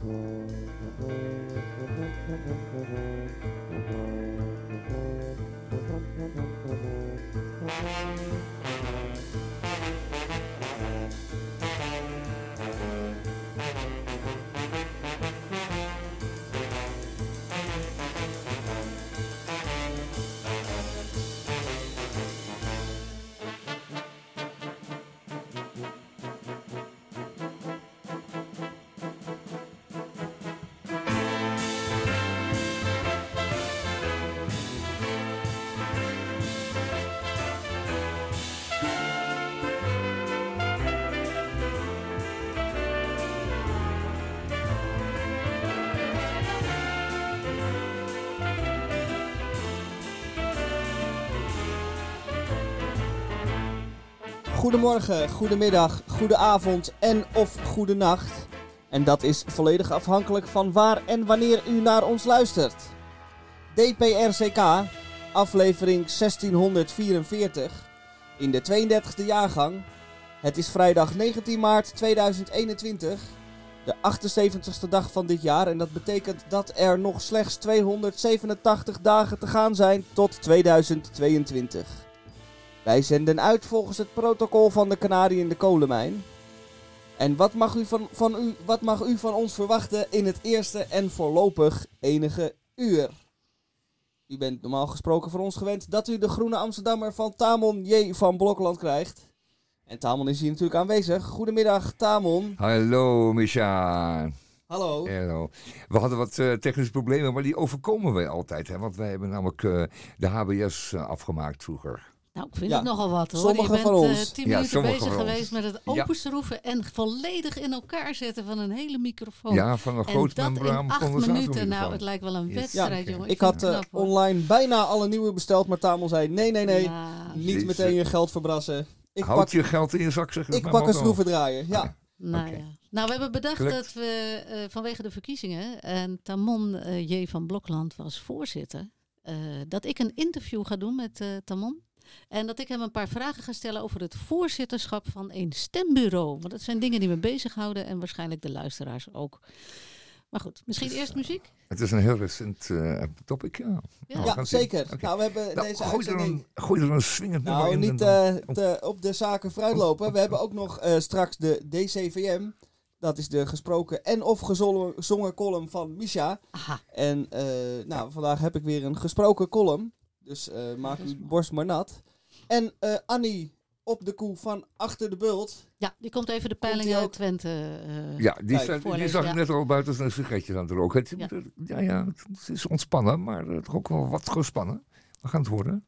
Thank you. Goedemorgen, goedemiddag, goedenavond en of goedenacht. En dat is volledig afhankelijk van waar en wanneer u naar ons luistert. DPRCK, aflevering 1644, in de 32e jaargang. Het is vrijdag 19 maart 2021, de 78ste dag van dit jaar. En dat betekent dat er nog slechts 287 dagen te gaan zijn tot 2022. Wij zenden uit volgens het protocol van de kanarie in de kolenmijn. En wat mag, u van, van u, wat mag u van ons verwachten in het eerste en voorlopig enige uur? U bent normaal gesproken van ons gewend dat u de Groene Amsterdammer van Tamon J. van Blokland krijgt. En Tamon is hier natuurlijk aanwezig. Goedemiddag, Tamon. Hallo, Misha. Hallo. Hallo. We hadden wat uh, technische problemen, maar die overkomen wij altijd. Hè? Want wij hebben namelijk uh, de HBS uh, afgemaakt vroeger. Nou, ik vind ja. het nogal wat hoor. Sommige je bent van ons. Uh, tien Ja, minuten bezig geweest met het openschroeven en volledig in elkaar zetten van een hele microfoon. Ja, van een en groot dat in membraan acht minuten. Nou, het lijkt wel een Yes. wedstrijd, Ja, jongen. Ik had eh, online bijna alle nieuwe besteld, maar Tamon zei nee, nee, nee. Ja, Niet meteen je geld verbrassen. Ik Houd pak, je geld in je zak, zeg ik pak een schroevendraaier. Ja. nou Oké. ja. Nou, we hebben bedacht Gelukt. dat we eh, vanwege de verkiezingen, en Tamon eh, J. van Blokland was voorzitter, eh, dat ik een interview ga doen met eh, Tamon. En dat ik hem een paar vragen ga stellen over het voorzitterschap van een stembureau. Want dat zijn dingen die me bezighouden en waarschijnlijk de luisteraars ook. Maar goed, misschien Dus, eerst eh, muziek? Het is een heel recent eh, topic, ja. Ja. Nou, Ja, zeker. Oké. Nou, we hebben Nou, deze gooi, er uitzending... een, gooi er een swingend nummer Nou, in. niet eh, te op de zaken vooruitlopen. We hebben ook nog eh, straks de DCVM. Dat is de gesproken en of gezongen column van Misha. Aha. En eh, nou, vandaag heb ik weer een gesproken column. Dus eh, maak uw borst maar nat. En eh, Annie op de koe van Achter de Bult. Ja, die komt even de peiling uit ook? Twente. eh, Ja, die, staat- zag ik ja. net al buiten zijn sigaretje aan het roken. Het, Ja. ja. Ja, het is ontspannen, maar toch ook wel wat gespannen. We gaan het horen.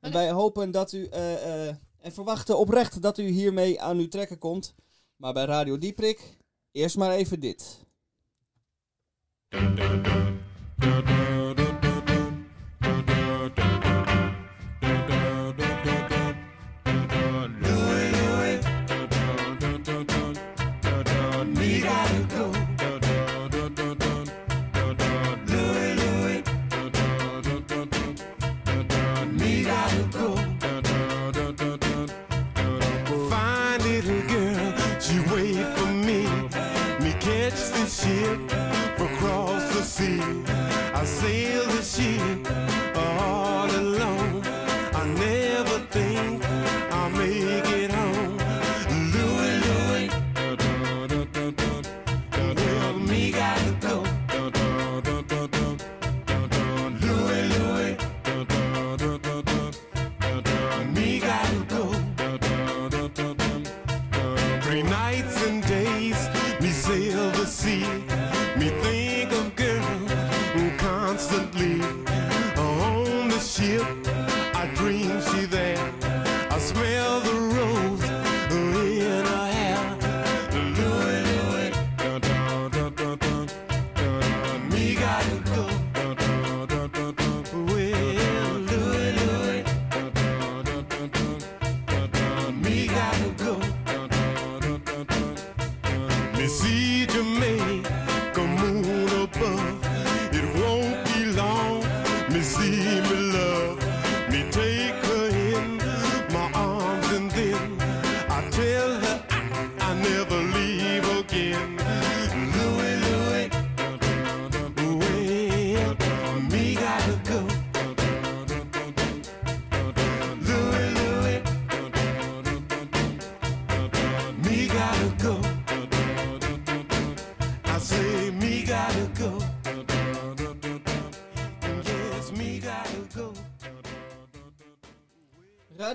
En wij hopen dat u eh, eh, en verwachten oprecht dat u hiermee aan uw trekken komt. Maar bij Radio Dieprik, eerst maar even dit.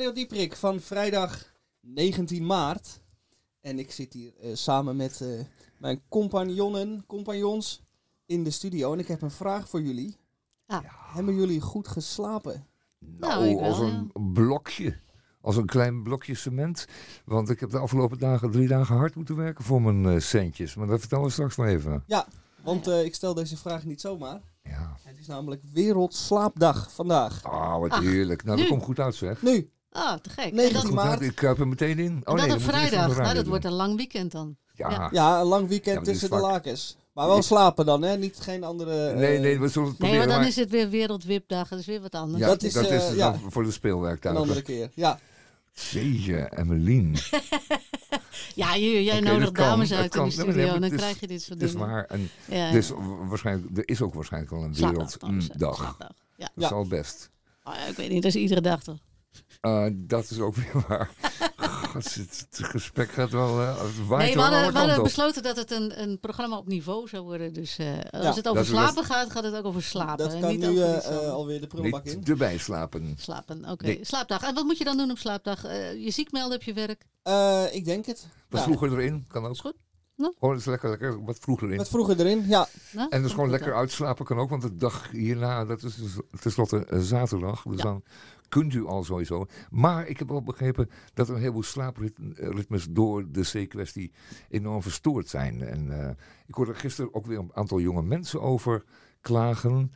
Radio Dieprik van vrijdag 19 maart. En ik zit hier eh, samen met eh, mijn compagnonnen, compagnons in de studio. En ik heb een vraag voor jullie. Ah. Hebben jullie goed geslapen? Nou, Nou, wel, als een blokje. Als een klein blokje cement. Want ik heb de afgelopen dagen drie dagen hard moeten werken voor mijn eh, centjes. Maar dat vertellen we straks wel even. Want eh, ik stel deze vraag niet zomaar. Ja. Het is namelijk Wereldslaapdag vandaag. Ah, wat Ach, heerlijk. Nou, dat komt goed uit zeg. Nu, Ah, te gek. En 19 dat, maart. ik kruip er meteen in. Oh en dat nee, op vrijdag. Nou, dat wordt een lang weekend dan. Ja. Ja. een lang weekend Ja, tussen de lakens. Maar wel slapen dan, hè? Niet geen andere... eh, Nee, nee, we zullen het Nee, proberen. maar dan maar- is het weer Wereldwipdag. Dat is weer wat anders. ja, dat is, dat eh, is ja. voor de Een speelwerktuigen. andere keer. Ja, Jeetje, Emmeline. Ja, jij dat kan, dames uit in de Nee, studio nee, dan is- krijg je dit soort Dat is dingen. waar. En Ja, dus waarschijnlijk, er is ook waarschijnlijk wel een werelddag. Slaapdag. Ja. Dat is al best. Oh, ja, ik weet niet, dat is iedere dag toch? Eh, dat is ook weer waar. God, het, het gesprek gaat wel. eh, het waait Nee, we hadden, we besloten dat het een, een programma op niveau zou worden. Dus eh, als Ja. het over Dat- slapen gaat, gaat het ook over slapen. dat en kan niet nu over eh, eh, alweer de prullenbak in. Niet erbij slapen. Slapen, oké. Nee. Slaapdag. En wat moet je dan doen op slaapdag? Eh, je ziek melden op je werk? Eh, ik denk het. Wat Ja. vroeger erin, kan ook. Is goed. Nou. Gewoon eens lekker, lekker wat vroeger in. Met vroeger erin, ja. Nou, En dus gewoon lekker uitslapen kan ook, want de dag hierna, dat is dus tenslotte zaterdag. Dus Ja. dan kunt u al sowieso. Maar ik heb wel begrepen dat er een heleboel slaapritmes door de C-kwestie enorm verstoord zijn. En eh, ik hoorde gisteren ook weer een aantal jonge mensen over klagen.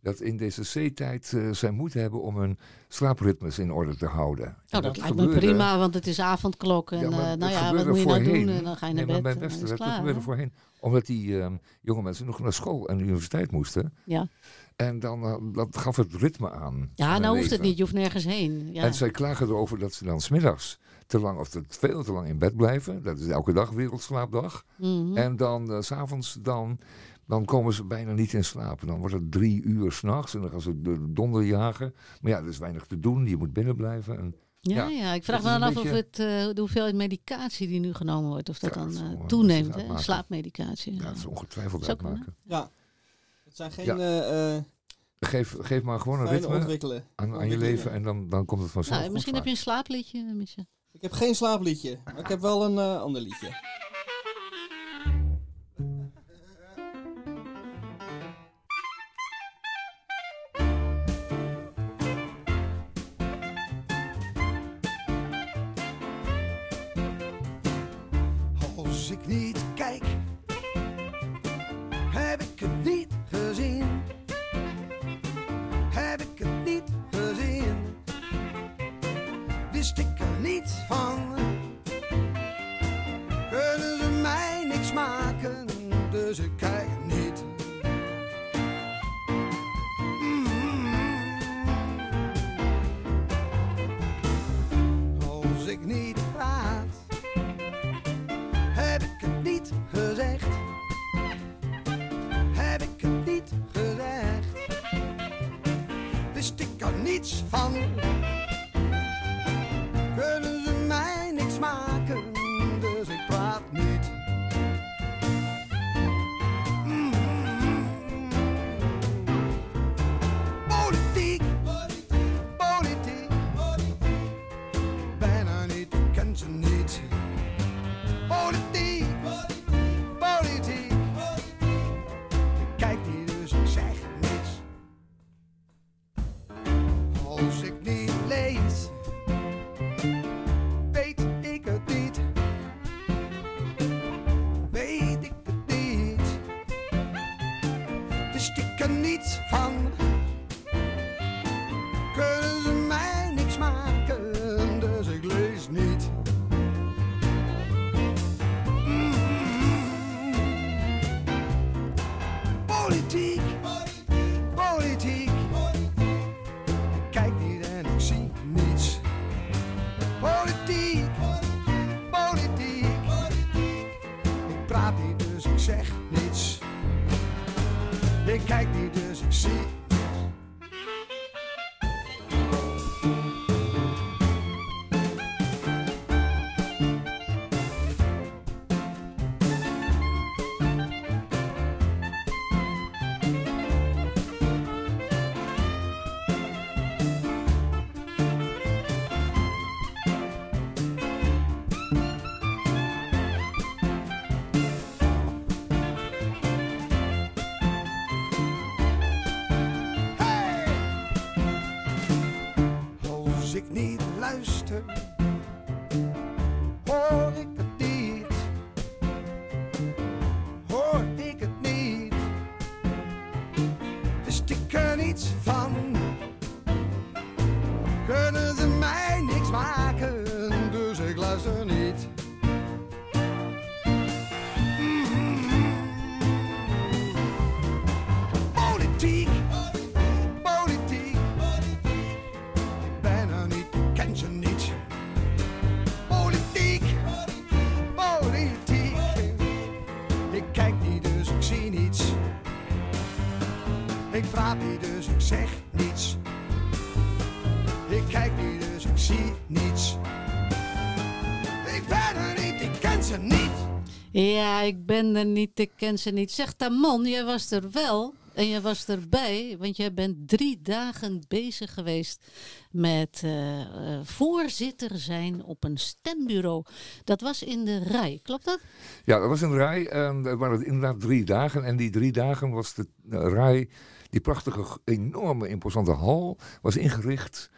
Dat in deze C-tijd eh, zij moeite hebben om hun slaapritmes in orde te houden. En Oh, dat lijkt me prima, want het is avondklok. En Ja, eh, dat nou ja, wat moet je nou doen? En dan ga je naar Nee, bed. Westen, het dat gebeurde voorheen. Omdat die ehm, jonge mensen nog naar school en universiteit moesten. Ja, En dan eh, dat gaf het ritme aan. ja aan nou hoeft het niet. Je hoeft nergens heen. Ja. En zij klagen erover dat ze dan smiddags te lang of te veel te lang in bed blijven. Dat is elke dag wereldslaapdag. Mhm. En dan eh, s s'avonds dan, dan komen ze bijna niet in slaap. Dan wordt het drie uur s'nachts en dan gaan ze de donder jagen. Maar ja, er is weinig te doen. Je moet binnen blijven. En, Ja, Ja, ik vraag me dan af of het, eh, de hoeveelheid medicatie die nu genomen wordt, of dat Ja, dan dat eh, eh, toeneemt. Hè? Slaapmedicatie. ja, dat is ongetwijfeld uitmaken. Ja. Het zijn geen Ja. eh, eh, Geef, geef maar gewoon een ritme ontwikkelen. aan, aan je leven en dan, dan komt het vanzelf Nou, goed misschien heb vaak. je een slaapliedje, Micha. Ik heb geen slaapliedje, maar ik heb wel een eh, ander liedje. Niet. Politiek, politiek. Ik ben er niet, ik ken ze niet. Politiek, politiek. Ik kijk niet, dus ik zie niets. Ik praat niet, dus ik zeg Ja, ik ben er niet, ik ken ze niet. Zeg Tamon, jij was er wel. En je was erbij, want jij bent drie dagen bezig geweest met eh, eh, voorzitter zijn op een stembureau. Dat was in de rij, klopt dat? Ja, dat was een rij. En er waren inderdaad drie dagen. En die drie dagen was de eh, rij, die prachtige, enorme, imposante hal, was ingericht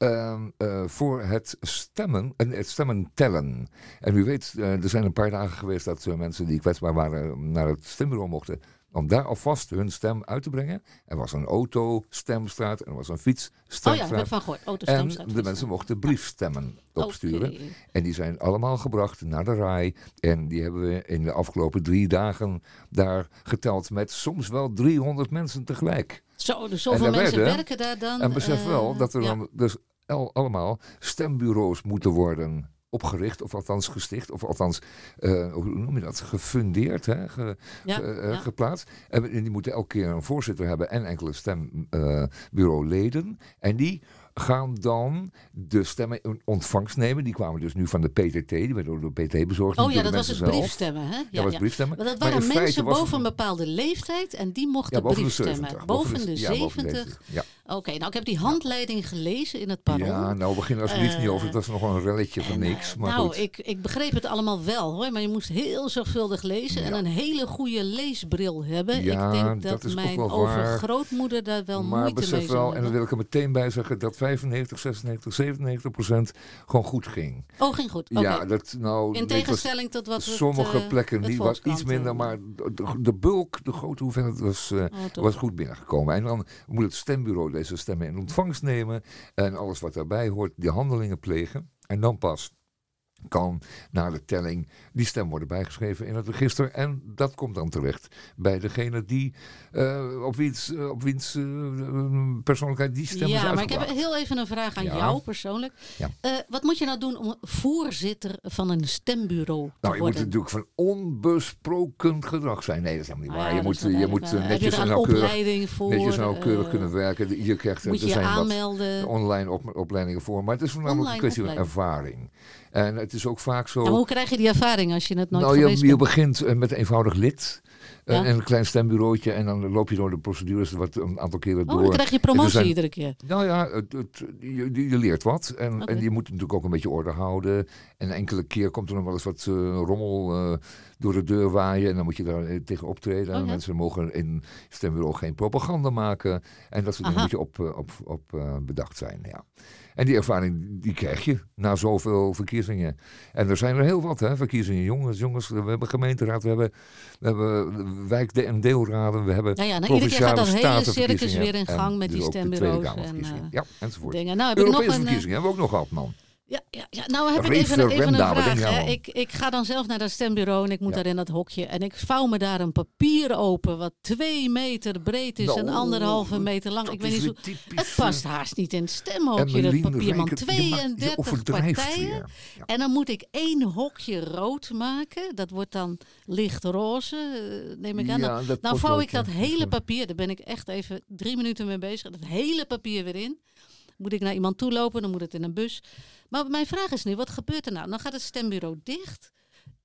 ehm, eh, voor het stemmen en het stemmen tellen. En u weet, eh, er zijn een paar dagen geweest dat eh, mensen die kwetsbaar waren naar het stembureau mochten. Om daar alvast hun stem uit te brengen. Er was een autostemstraat, er was een Oh ja, heb fietsstemstraat. van gehoord. en Autostemstraat. de mensen mochten briefstemmen opsturen. En die zijn allemaal gebracht naar de RAI. En die hebben we in de afgelopen drie dagen daar geteld met soms wel 300 mensen tegelijk. Zo, dus En zoveel mensen werden- werken daar dan. En besef wel dat er ja. dan dus allemaal stembureaus moeten worden opgericht, of althans gesticht, of althans, eh, hoe noem je dat, gefundeerd, hè, ge- Ja, ge- eh, ja. geplaatst. En die moeten elke keer een voorzitter hebben en enkele stembureauleden. en die gaan dan de stemmen in ontvangst nemen. Die kwamen dus nu van de PTT, die werden door de PT bezorgd. Oh ja, dat was het zelf. briefstemmen, hè? Ja, was briefstemmen. Maar dat waren mensen boven een bepaalde leeftijd en die mochten Ja, briefstemmen. 70. Boven de ja, boven de 70. 70. Ja. Oké, nou ik heb die handleiding gelezen in het parool. Ja, nou begin alsjeblieft niet over. Het was nog een relletje van niks. eh, Maar nou, goed. ik, ik begreep het allemaal wel hoor, maar je moest heel zorgvuldig lezen en een hele goede leesbril hebben. Ja, ik denk dat dat, mijn overgrootmoeder daar wel maar moeite mee zou wel, en hebben. wil ik er meteen bij zeggen, dat 95, 96, 97 procent gewoon goed ging. Oh, ging goed. Ja, dat nou... in tegenstelling tot wat Sommige eh, plekken niet, was iets minder, eh, maar de, bulk, de grote hoeveelheid was, eh, oh, was goed binnengekomen. En dan moet het stembureau deze stemmen in ontvangst nemen en alles wat daarbij hoort, die handelingen plegen. En dan pas kan na de telling die stem worden bijgeschreven in het register. En dat komt dan terecht bij degene die, eh, op wiens, eh, op wiens eh, persoonlijkheid die stem is ja, maar ik heb heel even een vraag aan Ja. jou persoonlijk. Ja. Wat moet je nou doen om voorzitter van een stembureau te Nou, je moet natuurlijk van onbesproken gedrag zijn. Nee, dat is helemaal niet waar. ja, je moet, je moet netjes en nauwkeurig, voor? netjes en nauwkeurig kunnen werken. Je krijgt, Moet er je zijn wat aanmelden? online op, opleidingen voor. Maar het is voornamelijk een kwestie van ervaring. En het is ook vaak zo... Maar hoe krijg je die ervaring als je het nooit nou, je, je bent? begint eh, met een eenvoudig lid. eh, Ja. En een klein stembureautje. En dan loop je door de procedures wat een aantal keren Oh, door. dan krijg je promotie zijn- iedere keer. Nou ja, het, het- je, je leert wat. En, en je moet natuurlijk ook een beetje orde houden. En enkele keer komt er nog wel eens wat eh, rommel door de deur waaien. En dan moet je daar tegen optreden. Oh en ja. mensen mogen in stembureau geen propaganda maken. En dat soort dingen moet je op, op, op bedacht zijn. Ja. En die ervaring die krijg je na zoveel verkiezingen. En er zijn er heel wat, hè, verkiezingen. Jongens, jongens, we hebben gemeenteraad, we hebben, we hebben wijk- en deelraden, we hebben Ja, ja, nou, iedere keer gaat dat hele circus weer in en gang met dus die Tweede stembureaus. En, eh, ja, enzovoort. dingen. Nou, heb ik nog Europese een, eh, verkiezingen hebben we ook nog gehad, man. Ja, ja, ja, nou heb ik even, een- even een vraag. Hè. Ik, ik ga dan zelf naar dat stembureau en ik moet Ja. daar in dat hokje. En ik vouw me daar een papier open wat twee meter breed is en Nou, anderhalve meter lang. Ik weet niet typisch, Het past haast niet in het stemhokje, dat papier. Man, Rijker, je maakt- je 32 overdrijft partijen. Ja. En dan moet ik één hokje rood maken. Dat wordt dan lichtroze, eh, neem ik aan. Dan- vouw ik dat hele papier, daar ben ik echt even drie minuten mee bezig. Dat hele papier weer in. Moet ik naar iemand toe lopen, dan moet het in een bus. Maar mijn vraag is nu, wat gebeurt er nou? Dan gaat het stembureau dicht.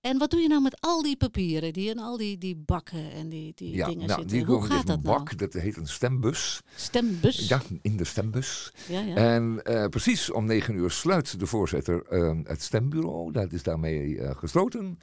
En wat doe je nou met al die papieren die in al die, die bakken en die, die Ja, dingen nou, zitten? die Hoe gaat dat een nou? bak, dat heet een stembus. Stembus? Ja, in de stembus. ja, ja. En eh, precies om negen uur sluit de voorzitter eh, het stembureau. Dat is daarmee eh, gesloten.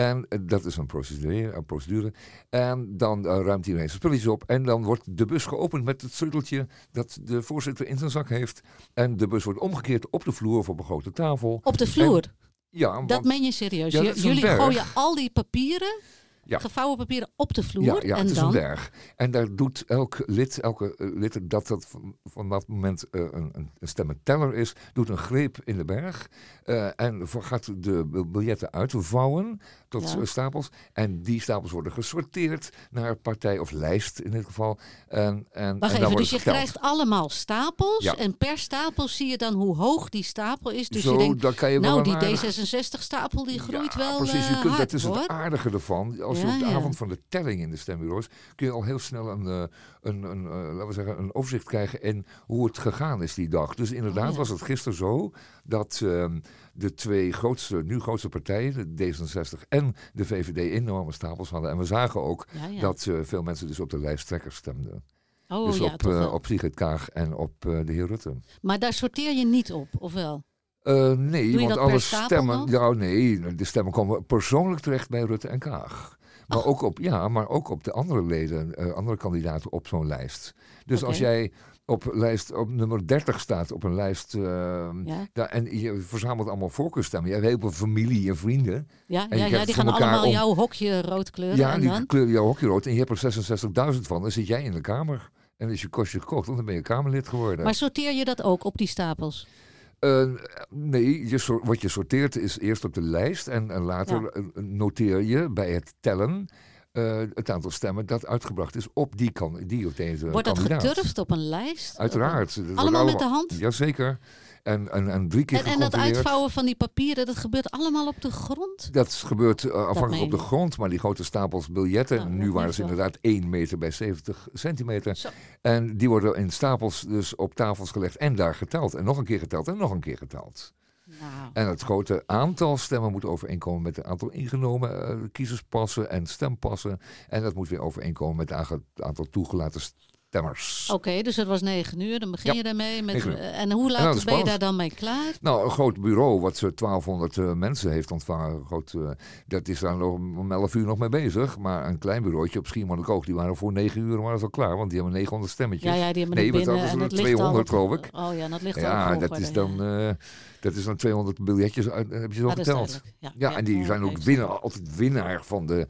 En eh, dat is een procedure, een procedure. En dan eh, ruimt iedereen zijn spulletjes op. En dan wordt de bus geopend met het sleuteltje dat de voorzitter in zijn zak heeft. En de bus wordt omgekeerd op de vloer op een grote tafel. Op de vloer? Ja, dat meen je serieus? Ja, Jullie berg. gooien al die papieren Ja. gevouwen papieren op de vloer. Ja, ja en het is dan? een berg. En daar doet elk lid, elke eh, lid dat dat van, dat moment een, een, stemmenteller is, doet een greep in de berg. eh, en voor- gaat de bil- biljetten uitvouwen tot Ja. stapels. En die stapels worden gesorteerd naar partij of lijst in dit geval. En, en, Wacht en dan even, dus je geteld. krijgt allemaal stapels. Ja. En per stapel zie je dan hoe hoog die stapel is. Dus Zo, je denkt, dan kan je wel nou die aardig- D66-stapel die groeit ja, wel precies. Je eh, kunt, hard, dat is hoor. het aardige ervan. Als je op de avond van de telling in de stembureaus... kun je al heel snel een, eh, een, een, eh, laten we zeggen, een overzicht krijgen... in hoe het gegaan is die dag. Dus inderdaad Oh, ja. was het gisteren zo... dat ehm, de twee grootste, nu grootste partijen... de D66 en de VVD enorme stapels hadden. En we zagen ook Ja, ja. dat eh, veel mensen dus op de lijsttrekkers stemden. oh dus ja, op, eh, op Sigrid Kaag en op de heer Rutte. Maar daar sorteer je niet op, of wel? Nee, want alle stemmen. Nou, nee, de stemmen komen persoonlijk terecht bij Rutte en Kaag. Maar ook op, ja, maar ook op de andere leden, eh, andere kandidaten op zo'n lijst. Dus als jij op lijst op nummer 30 staat op een lijst. eh, Ja, daar- en je verzamelt allemaal voorkeurstemmen. Je hebt heel veel familie en vrienden. ja, En ja, ja die gaan allemaal om- jouw hokje rood kleuren. ja, en die dan? kleuren jouw hokje rood. En je hebt er 66.000 van. Dan zit jij in de Kamer. En is je kostje gekocht, want dan ben je Kamerlid geworden. Maar sorteer je dat ook op die stapels? Eh, nee, je wat je sorteert is eerst op de lijst en, en later Ja. eh, noteer je bij het tellen eh, het aantal stemmen dat uitgebracht is op die, kan, die of deze Wordt dat kandidaat. geturfd op een lijst? Uiteraard. Wordt Allemaal met de hand? Jazeker. En, en, en drie keer En, en dat uitvouwen van die papieren, dat gebeurt allemaal op de grond? Dat gebeurt meen afhankelijk op de grond, maar die grote stapels biljetten, Nou, nu waren ze inderdaad 1 meter bij 70 centimeter. Zo. En die worden in stapels dus op tafels gelegd en daar geteld. En nog een keer geteld en nog een keer geteld. Nou, En het grote aantal stemmen moet overeenkomen met het aantal ingenomen eh, kiezerspassen en stempassen. En dat moet weer overeenkomen met het aantal toegelaten stemmers. Oké, dus het was negen uur, dan begin Ja, je daarmee. Met, negen eh, en hoe dat laat is ben je daar dan mee klaar? Nou, een groot bureau wat zo'n 1200 eh, mensen heeft ontvangen. Groot, eh, dat is daar nog om 11 uur nog mee bezig. Maar een klein bureauotje op Schiermonnikoog, die waren voor 9 uur waren ze al klaar. Want die hebben 900 stemmetjes. Ja, ja, die hebben Nee, binnen dat is en er het ligt 200 al op- geloof ik. Oh ja, dat ligt al Ja, op dat is dan, eh, dat is dan 200 biljetjes heb je zo dat is geteld. Ja, Ja, en die ja, zijn ook winnaar, altijd winnaar van de,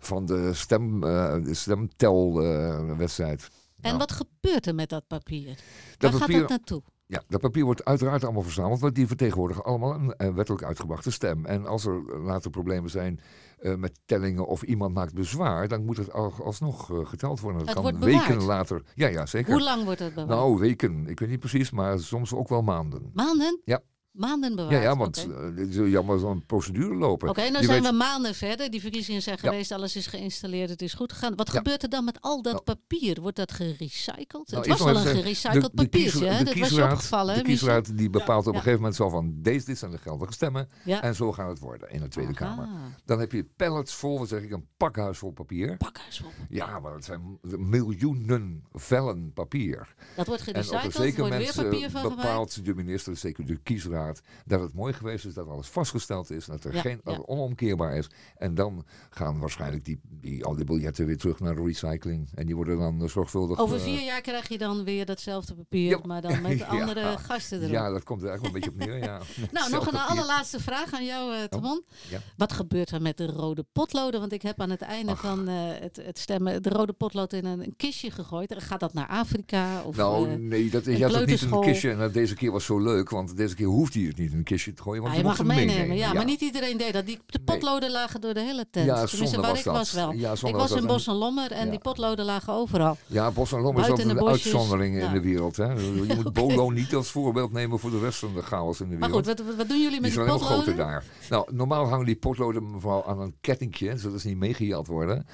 van de, stem, eh, stemtelwedstrijd. En wat gebeurt er met dat papier? dat Waar papier, gaat dat naartoe? ja, dat papier wordt uiteraard allemaal verzameld, want die vertegenwoordigen allemaal een, wettelijk uitgebrachte stem. En als er later problemen zijn eh, met tellingen of iemand maakt bezwaar, dan moet het al, alsnog eh, geteld worden. Dat Het kan wordt weken later. Ja, ja, zeker. Hoe lang wordt het bewaard? nou, weken. Ik weet niet precies, maar soms ook wel maanden. Maanden? Ja. Maanden bewaard? Ja, ja, want Oké, uh, zul je allemaal zo'n procedure lopen. Oké, dan Je zijn weet- we maanden verder. Die verkiezingen zijn Ja. geweest, alles is geïnstalleerd, het is goed gegaan. Wat Ja. gebeurt er dan met al dat Nou. papier? Wordt dat gerecycled? Nou, het was even een gerecycled papiertje, hè? Dat was je opgevallen, De kiesraad die bepaalt op een gegeven moment zo van... Deze, dit zijn de geldige stemmen en zo gaat het worden in de Tweede Aha. Kamer. Dan heb je pallets vol, wat zeg ik, een pakhuis vol papier. Pakhuis vol. Ja, maar het zijn miljoenen vellen papier. Dat wordt En op gerecycled, een er zeker moment papier eh, van gemaakt. bepaalt de minister, zeker de kiesraad, dat het mooi geweest is, dat alles vastgesteld is, dat er Ja, geen ja. dat onomkeerbaar is. En dan gaan waarschijnlijk die, die, al die biljetten weer terug naar recycling. En die worden dan eh, zorgvuldig... Over eh, vier jaar krijg je dan weer datzelfde papier, Ja. maar dan met Ja. andere gasten erop. Ja, dat komt er eigenlijk wel een beetje op neer, ja. Nou, nog een papier. allerlaatste vraag aan jou, Tamon. ja. Wat gebeurt er met de rode potloden? Want ik heb aan het einde Ach. van het, het stemmen de rode potlood in een, een kistje gegooid. Gaat dat naar Afrika? Of, Nou, nee, dat, een had het niet een kistje. En dat deze keer was zo leuk, want deze keer hij het niet in een kistje te gooien. Want ah, je mag hem meenemen. Ja, maar niet iedereen deed dat. Die, de Nee. potloden lagen door de hele tent. Ja, Tenminste, waar was ik dat. was wel. Ja, ik was in. Bos en Lommer en Ja. die potloden lagen overal. Ja, Bos en Lom is de een uitzondering in de wereld. Hè. Je moet Bolo niet als voorbeeld nemen voor de rest van de chaos in de Maar wereld. goed, wat, wat, doen jullie die met die potloden? daar. Nou, normaal hangen die potloden mevrouw aan een kettingje, zodat ze niet meegejat worden.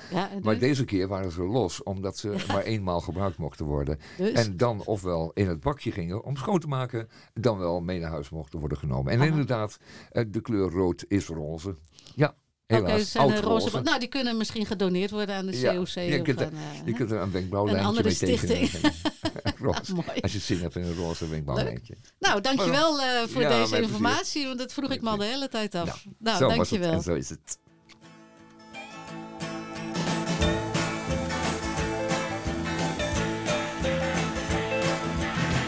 Maar deze keer waren ze los, omdat ze maar eenmaal gebruikt mochten worden. Dus? En dan ofwel in het bakje gingen om schoon te maken, dan wel mee naar huis mochten worden genomen. En Aha. inderdaad, eh, de kleur rood is roze. Ja, helaas. oud eh, roze Nou, die kunnen misschien gedoneerd worden aan de Ja, COC. je of kunt er- aan, eh, Je kunt er een wenkbrauwlijntje Een andere mee stichting. roze. mooi. Als je zin hebt in een roze wenkbrauwlijntje. Nou, dankjewel eh voor Ja, deze plezier. informatie, want dat vroeg ik me al de hele tijd af. Nou, Nou, zo was het dankjewel. en zo is het.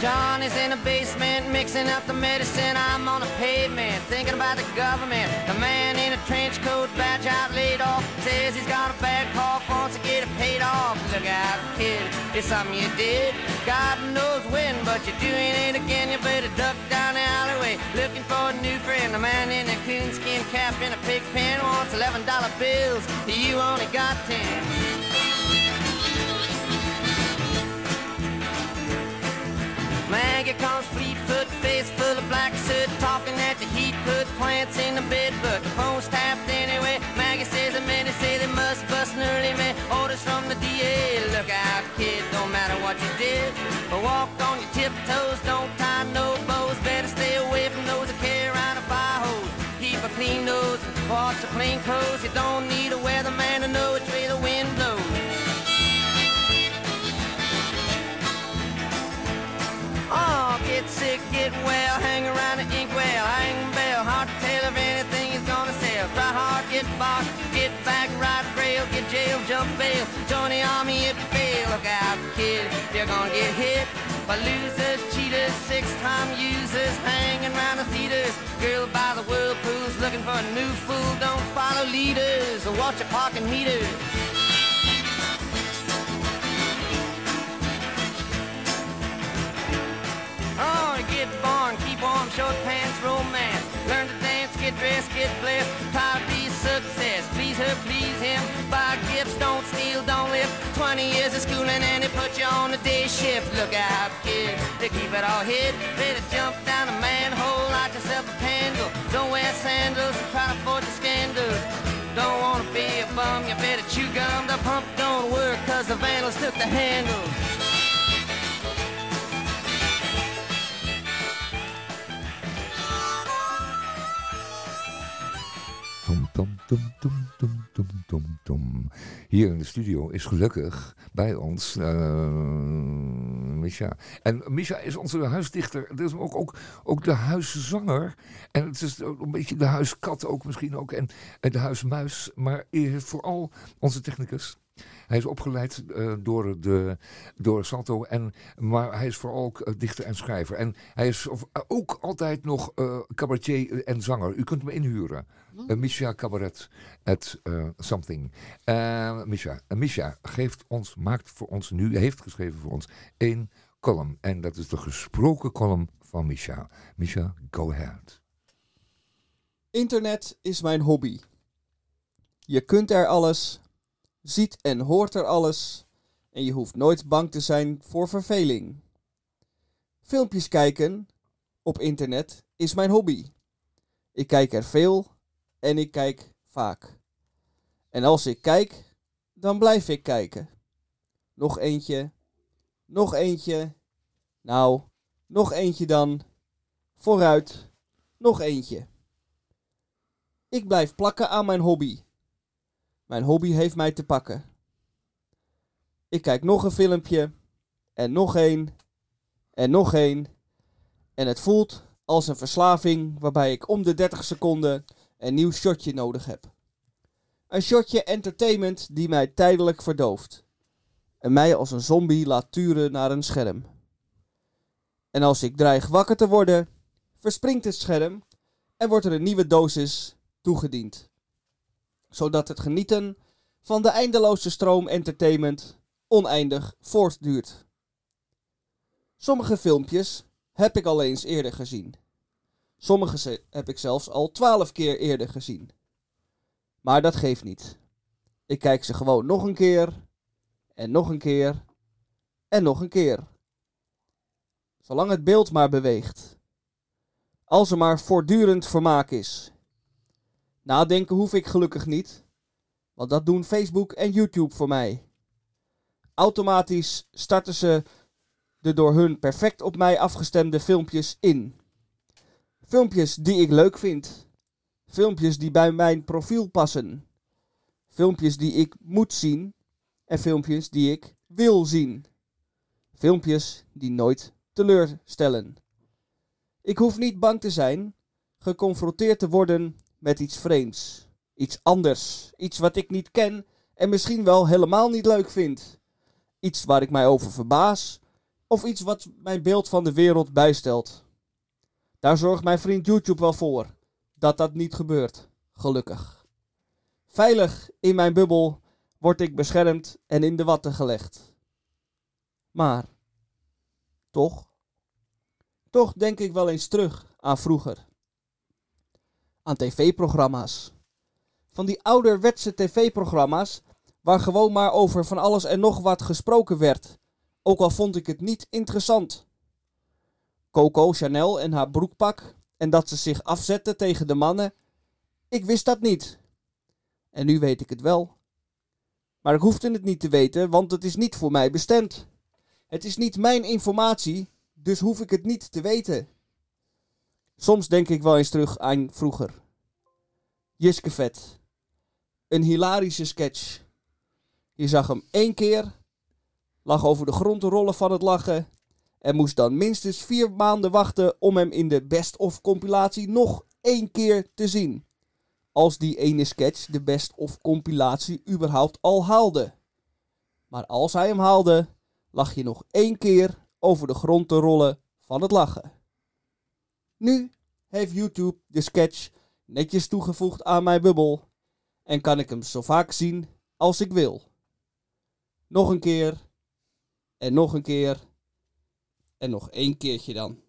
John is in the basement mixing up the medicine. I'm on the pavement thinking about the government. The man in a trench coat badge out laid off says he's got a bad cough, wants to get it paid off. Look out, kid, it's something you did. God knows when, but you're doing it again. You better duck down the alleyway looking for a new friend. The man in a coonskin cap in a pig pen wants $11 bills. You only got 10. Maggie comes fleet-foot, face full of black soot, talking at the heat, put plants in the bed, but the phone's tapped anyway. Maggie says the men say they must bust an early man. Orders from the DA, look out, kid, don't matter what you did, but walk on your tiptoes, don't tie no bows, better stay away from those that carry around a fire hose. Keep a clean nose, wash your clean clothes, you don't need a weatherman to know which way jump bail, join the army if you fail. Look out, kid, you're gonna get hit by losers, cheaters, six-time users, hanging around the theaters. Girl by the whirlpools, looking for a new fool. Don't follow leaders or watch your parking meters. Oh, get born, keep warm, short pants, romance. Learn to dance, get dressed, get blessed. To. Please him. Buy gifts, don't steal, don't live. 20 years of schooling and they put you on a day shift. Look out, kid, they keep it all hid. Better jump down a manhole, light yourself a candle. Don't wear sandals, try to the scandals. Don't wanna be a bum, you better chew gum. The pump don't work, cause the vandals took the handle. Tom, tom, tom. Hier in de studio is gelukkig bij ons eh Misha. En Misha is onze huisdichter. Is ook, ook, ook de huiszanger. En het is een beetje de huiskat ook misschien ook. En, de huismuis. Maar vooral onze technicus. Hij is opgeleid eh, door, de, door Salto, en, maar hij is vooral eh, dichter en schrijver. En hij is ook altijd nog eh, cabaretier en zanger. U kunt hem inhuren. Uh, Misha Cabaret at eh, something. Eh Misha, eh, Misha geeft ons, maakt voor ons nu, heeft geschreven voor ons één column. En dat is de gesproken column van Misha. Misha, go ahead. Internet is mijn hobby. Je kunt er alles, ziet en hoort er alles en je hoeft nooit bang te zijn voor verveling. Filmpjes kijken op internet is mijn hobby. Ik kijk er veel en ik kijk vaak. En als ik kijk, dan blijf ik kijken. Nog eentje, nog eentje, nou, nog eentje dan, vooruit, nog eentje. Ik blijf plakken aan mijn hobby. Mijn hobby heeft mij te pakken. Ik kijk nog een filmpje. En nog één. En nog één. En het voelt als een verslaving waarbij ik om de 30 seconden een nieuw shotje nodig heb. Een shotje entertainment die mij tijdelijk verdooft. En mij als een zombie laat turen naar een scherm. En als ik dreig wakker te worden, verspringt het scherm en wordt er een nieuwe dosis toegediend. Zodat het genieten van de eindeloze stroom entertainment oneindig voortduurt. Sommige filmpjes heb ik al eens eerder gezien. Sommige heb ik zelfs al twaalf keer eerder gezien. Maar dat geeft niet. Ik kijk ze gewoon nog een keer, en nog een keer, en nog een keer. Zolang het beeld maar beweegt. Als er maar voortdurend vermaak is. Nadenken hoef ik gelukkig niet, want dat doen Facebook en YouTube voor mij. Automatisch starten ze de door hun perfect op mij afgestemde filmpjes in. Filmpjes die ik leuk vind. Filmpjes die bij mijn profiel passen. Filmpjes die ik moet zien. En filmpjes die ik wil zien. Filmpjes die nooit teleurstellen. Ik hoef niet bang te zijn geconfronteerd te worden met iets vreemds. Iets anders. Iets wat ik niet ken en misschien wel helemaal niet leuk vind. Iets waar ik mij over verbaas. Of iets wat mijn beeld van de wereld bijstelt. Daar zorgt mijn vriend YouTube wel voor dat dat niet gebeurt. Gelukkig. Veilig in mijn bubbel word ik beschermd en in de watten gelegd. Maar, toch, toch denk ik wel eens terug aan vroeger. Aan tv-programma's. Van die ouderwetse tv-programma's waar gewoon maar over van alles en nog wat gesproken werd, ook al vond ik het niet interessant. Coco Chanel en haar broekpak en dat ze zich afzette tegen de mannen, ik wist dat niet. En nu weet ik het wel. Maar ik hoefde het niet te weten, want het is niet voor mij bestemd. Het is niet mijn informatie, dus hoef ik het niet te weten. Soms denk ik wel eens terug aan vroeger. Jiske Vet. Een hilarische sketch. Je zag hem één keer, lag over de grond te rollen van het lachen en moest dan minstens vier maanden wachten om hem in de best-of compilatie nog één keer te zien. Als die ene sketch de best-of compilatie überhaupt al haalde. Maar als hij hem haalde, lag je nog één keer over de grond te rollen van het lachen. Nu heeft YouTube de sketch netjes toegevoegd aan mijn bubbel en kan ik hem zo vaak zien als ik wil. Nog een keer en nog een keer en nog één keertje dan.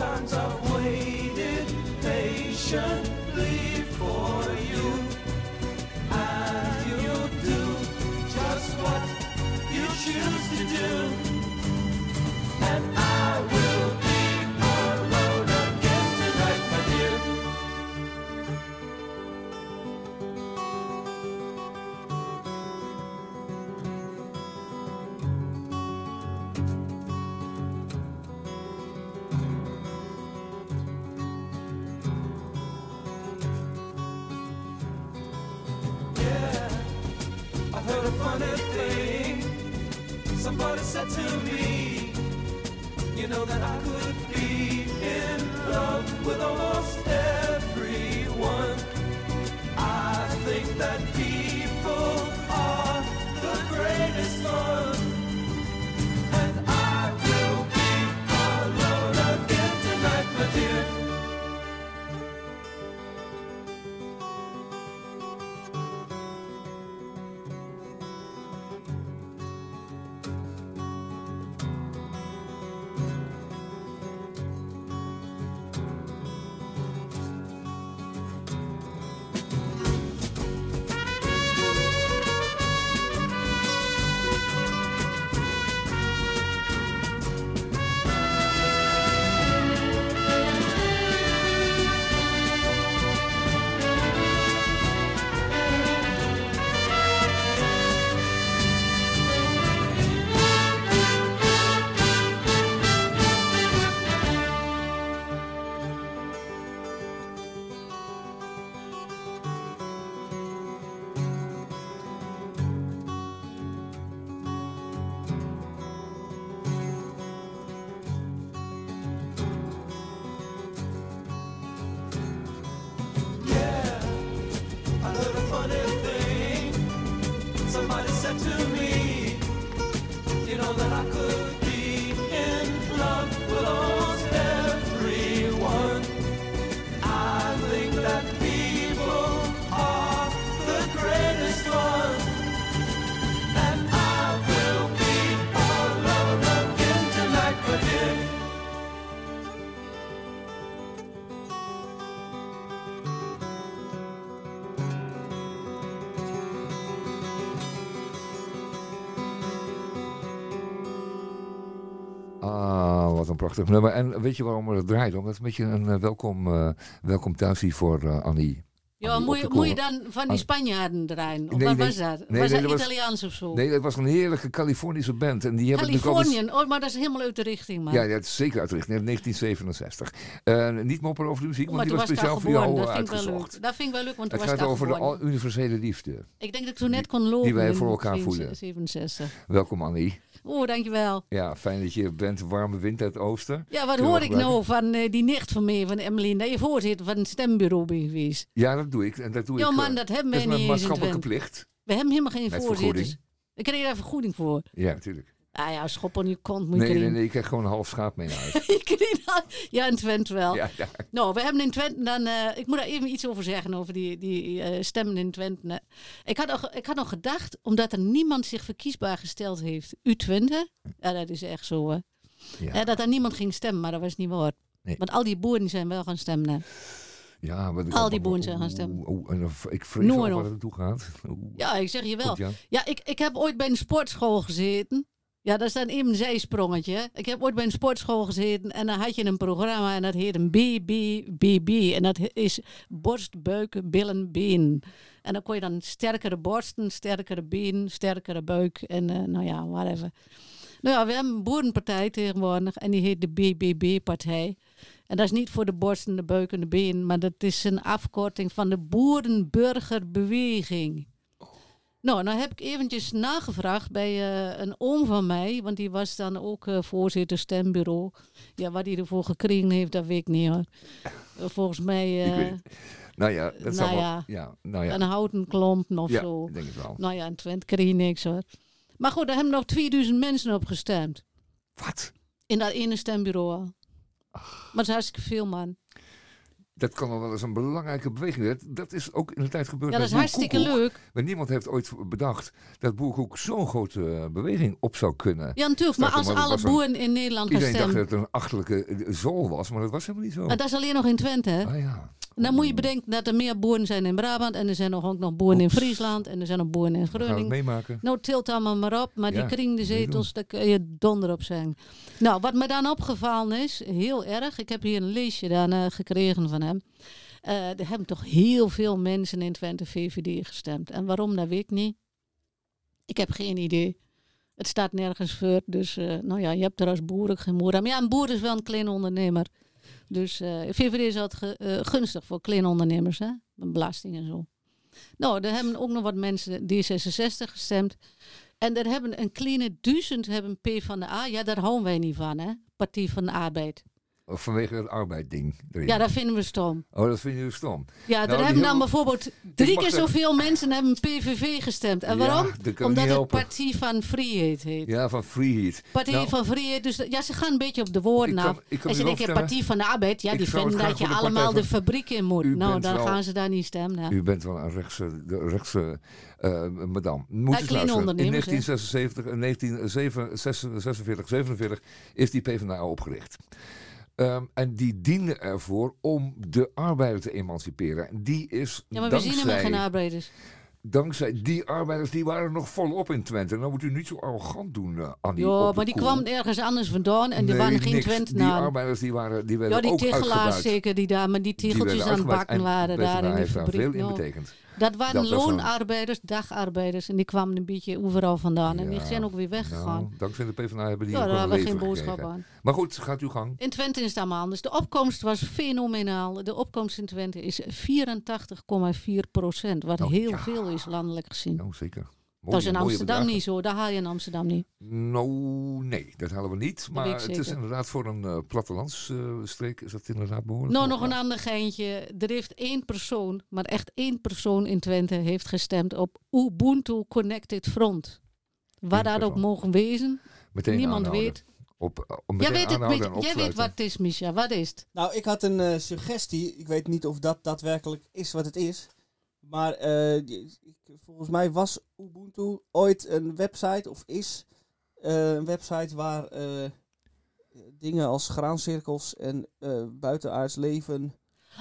Times I've waited patiently prachtig nummer. En weet je waarom we het draaien? Omdat het een beetje een eh, welkom, eh, welkom thuis hier voor eh, Annie. Ja, die moet je, moet je dan van die. Spanjaarden draaien? Of Nee, wat nee. was dat? Nee, was dat dat was- Italiaans of zo? Nee, dat was een heerlijke Californische band. En die hebben altijd... Californië, oh, maar dat is helemaal uit de richting, man. Ja, het is zeker uitrichting. 1967. Eh, niet mopperen over de muziek, Oh, want maar die toen was speciaal voor jou Dat vind ik wel uitgezocht. leuk. Dat vind ik wel leuk, want Het gaat over de geboren. universele liefde. Ik denk dat ik toen net kon lopen. die wij voor elkaar voelen. 67. Welkom Annie. Oh, dankjewel. Ja, fijn dat je bent. Warme wind uit het oosten. Ja, wat hoor ik nou van eh, die nicht van mij, van Emmeline, dat je voorzitter van het stembureau bent geweest? Ja, dat doe ik. En dat doe Ja ik. man, eh, dat hebben dat wij is niet mijn eens in maatschappelijke plicht. We hebben helemaal geen Met vergoeding. Ik kreeg daar vergoeding voor. Ja, natuurlijk. Ah ja, schop aan je kont moet je Nee, nee, nee. Ik krijg gewoon een half schaap mee naar huis. Ja, in Twente wel. ja, ja. Nou, we hebben in Twente dan... eh, ik moet daar even iets over zeggen, over die, die eh, stemmen in Twente. Ik had, nog, ik had nog gedacht, omdat er niemand zich verkiesbaar gesteld heeft, U20. Ja, dat is echt zo, hè. Ja. Dat er niemand ging stemmen, maar dat was niet waar. Nee. Want al die boeren zijn wel gaan stemmen. hè. Ja, ik Al die boeren zijn gaan stemmen. Dan- ik vrees al maar waar op. het naartoe gaat. Ja, ik zeg je wel. Goed, ja. Ja, ik, ik heb ooit bij een sportschool gezeten. Ja, dat is dan even een zijsprongetje. Ik heb ooit bij een sportschool gezeten en dan had je een programma en dat heet een BBBB. En dat is borst, buik, billen, been. En dan kon je dan sterkere borsten, sterkere been, sterkere buik en eh, nou ja, whatever. Nou ja, we hebben een boerenpartij tegenwoordig en die heet de BBB-partij. En dat is niet voor de borsten, de buik en de been, maar dat is een afkorting van de Boerenburgerbeweging. Nou, nou heb ik eventjes nagevraagd bij eh, een oom van mij, want die was dan ook eh, voorzitter stembureau. Ja, wat hij ervoor gekregen heeft, dat weet ik niet hoor. Eh, volgens mij Ik weet het. Nou ja, dat nou wel. ja. Nou ja. een houten klomp of ja, zo. ik denk het wel. Nou ja, in Twente kreeg niks hoor. Maar goed, daar hebben nog 2000 mensen op gestemd. Wat? In dat ene stembureau al. Maar dat is hartstikke veel, man. Dat kan wel wel eens een belangrijke beweging zijn. Dat, is ook in de tijd gebeurd Ja, dat is hartstikke Koekoek. leuk. Maar niemand heeft ooit bedacht dat Boerkoek zo'n grote eh, beweging op zou kunnen. Ja, natuurlijk. Maar als alle boeren in Nederland gaan Iedereen dacht stemmen. dat het een achterlijke zool was, maar dat was helemaal niet zo. Maar dat is alleen nog in Twente, hè? Ah ja. Dan moet je bedenken dat er meer boeren zijn in Brabant. En er zijn nog ook nog boeren in. Friesland. En er zijn nog boeren in Groningen. meemaken? Nou, tilt allemaal maar op. Maar Ja, die kring de zetels, daar kun je donder op zijn. Nou, wat me dan opgevallen is, heel erg. Ik heb hier een leesje dan eh, gekregen van hem. Eh, er hebben toch heel veel mensen in Twente VVD gestemd. En waarom, dat weet ik niet. Ik heb geen idee. Het staat nergens voor. Dus, eh, nou ja, je hebt er als boer ook geen moer aan. Maar ja, een boer is wel een klein ondernemer. Dus eh, VVD is altijd eh, gunstig voor kleine ondernemers, hè? Belasting en zo. Nou, er hebben ook nog wat mensen D66 gestemd. En er hebben een kleine duizend hebben P van de A. Ja, daar houden wij niet van, hè? Partij van de Arbeid. Of vanwege het arbeidding. Ja, dat vinden we stom. Oh, dat vind je stom. Ja, Nou, er die hebben dan bijvoorbeeld drie keer er- zoveel mensen hebben PVV gestemd. En waarom? Omdat het. Partij van Vrijheid heet. Ja, van Heat. Partij Nou, van Vrijheid. Dus ja, ze gaan een beetje op de woorden af. en ze denken, Partij van de Arbeid, ja, die vinden dat je de allemaal de fabriek in moet. U Nou, dan wel- gaan ze daar niet stemmen. hè. U bent wel een rechtse, de rechtse eh madame. Moet Ja, eens kleine luisteren. In ondernemers, hè? 1976 en 1946, 47 is die PvdA opgericht. Ehm, en die diende ervoor om de arbeider te emanciperen. En die is Ja, maar we zien helemaal geen dankzij, arbeiders. dankzij die arbeiders, die waren nog volop in Twente. Nou moet u niet zo arrogant doen, eh Annie. Ja, maar die koel. kwamen ergens anders vandaan en die waren geen. Twentenaren. Die arbeiders die waren, die werden Ja, die ook tegelaars uitgebuit. zeker die daar, maar die Die tegeltjes werden aan het bakken En waren daar in de heeft daar fabriek. veel in betekend. Dat waren Dat loonarbeiders, dagarbeiders en die kwamen een beetje overal vandaan en die zijn ook weer weggegaan. Nou, dankzij de PvdA hebben die ja, daar hebben we geen boodschap gekregen. aan. Maar goed, gaat uw gang. In Twente is het allemaal anders. De opkomst was fenomenaal. De opkomst in Twente is 84,4 procent, wat Nou, heel ja. veel is landelijk gezien. Nou, zeker. Dat is in mooie Amsterdam bedragen. niet zo, daar haal je in Amsterdam niet. Nou, nee, dat halen we niet. Maar het is inderdaad voor een eh plattelandsstreek is dat inderdaad behoorlijk. Nou, nog een ander geintje. Er heeft één persoon, maar echt één persoon in Twente, heeft gestemd op Ubuntu Connected Front. Waar dat ook mogen wezen, Meteen niemand aanhouden. weet. Op, eh, Jij weet, het, weet- jij weet wat het is, Misha. Wat is het? Nou, ik had een eh, suggestie. Ik weet niet of dat daadwerkelijk is wat het is. Maar eh, volgens mij was Ubuntu ooit een website, of is eh, een website waar eh, dingen als graancirkels en buitenaards leven.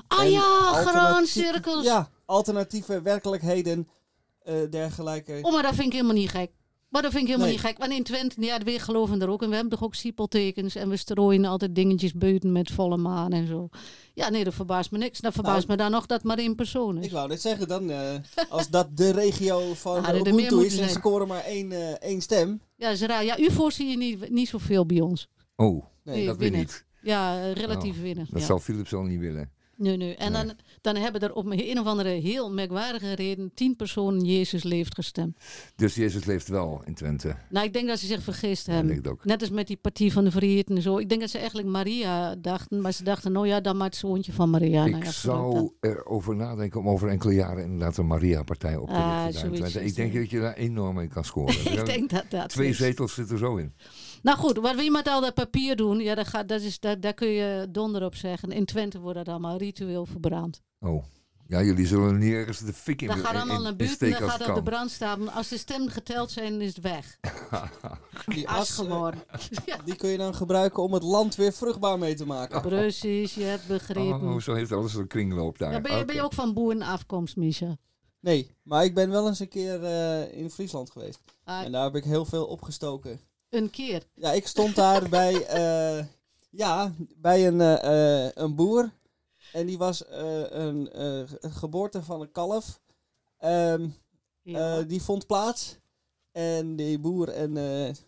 Ah en ja, graancirkels. Ja, alternatieve werkelijkheden, dergelijke. Oh, maar dat vind ik helemaal niet gek. Maar dat vind ik helemaal Nee. niet gek. Want in Twente, ja, we geloven er ook. En we hebben toch ook siepeltekens. En we strooien altijd dingetjes buiten met volle maan en zo. Ja, nee, dat verbaast me niks. Dat verbaast Nou, me dan nog dat maar één persoon is. Ik wou net zeggen, dan, eh, als dat de regio van er meer Ubuntu is en zijn. scoren maar één, eh, één stem. Ja, dat is raar. Ja, UFO zie je niet, niet zoveel bij ons. Oh, Nee, dat weet winnen. niet. Ja, eh, relatief Oh, winnen. Dat ja. zal Philips wel niet willen. Nee, nee. En Nee. Dan, dan hebben er op een of andere heel merkwaardige reden tien personen Jezus leeft gestemd. Dus Jezus leeft wel in Twente. Nou, ik denk dat ze zich vergist Ja, hebben. denk ik ook. Net als met die partij van de Vrienden en zo. Ik denk dat ze eigenlijk Maria dachten. Maar ze dachten, nou ja, dan maar het zoontje van Maria. ik nou ja, voordat zou erover nadenken om over enkele jaren inderdaad een Maria-partij op te Ah, richten. Ik denk dat je daar enorm in kan scoren. Ik denk dat dat Twee is. zetels zitten er zo in. Nou goed, wat we met al dat papier doen, ja, dat gaat, dat is, daar, daar kun je donder op zeggen. In Twente wordt dat allemaal ritueel verbrand. Oh. Ja, jullie zullen niet ergens de fik in Dat gaat allemaal in- naar buiten, dan gaat op de brand staan. Als de stemmen geteld zijn, is het weg. Die As geworden. ja. die kun je dan gebruiken om het land weer vruchtbaar mee te maken. Precies, je hebt begrepen. Oh, zo heeft alles een kringloop daar. ja, ben, je, ben je ook van boerenafkomst, Misha? Nee, maar ik ben wel eens een keer eh, in Friesland geweest. Ah, En daar heb ik heel veel opgestoken. Een keer. Ja, ik stond daar bij, eh, ja, bij een, eh, een boer. En die was eh, een geboorte van een kalf. Ehm, Ja. eh, die vond plaats. En die boer en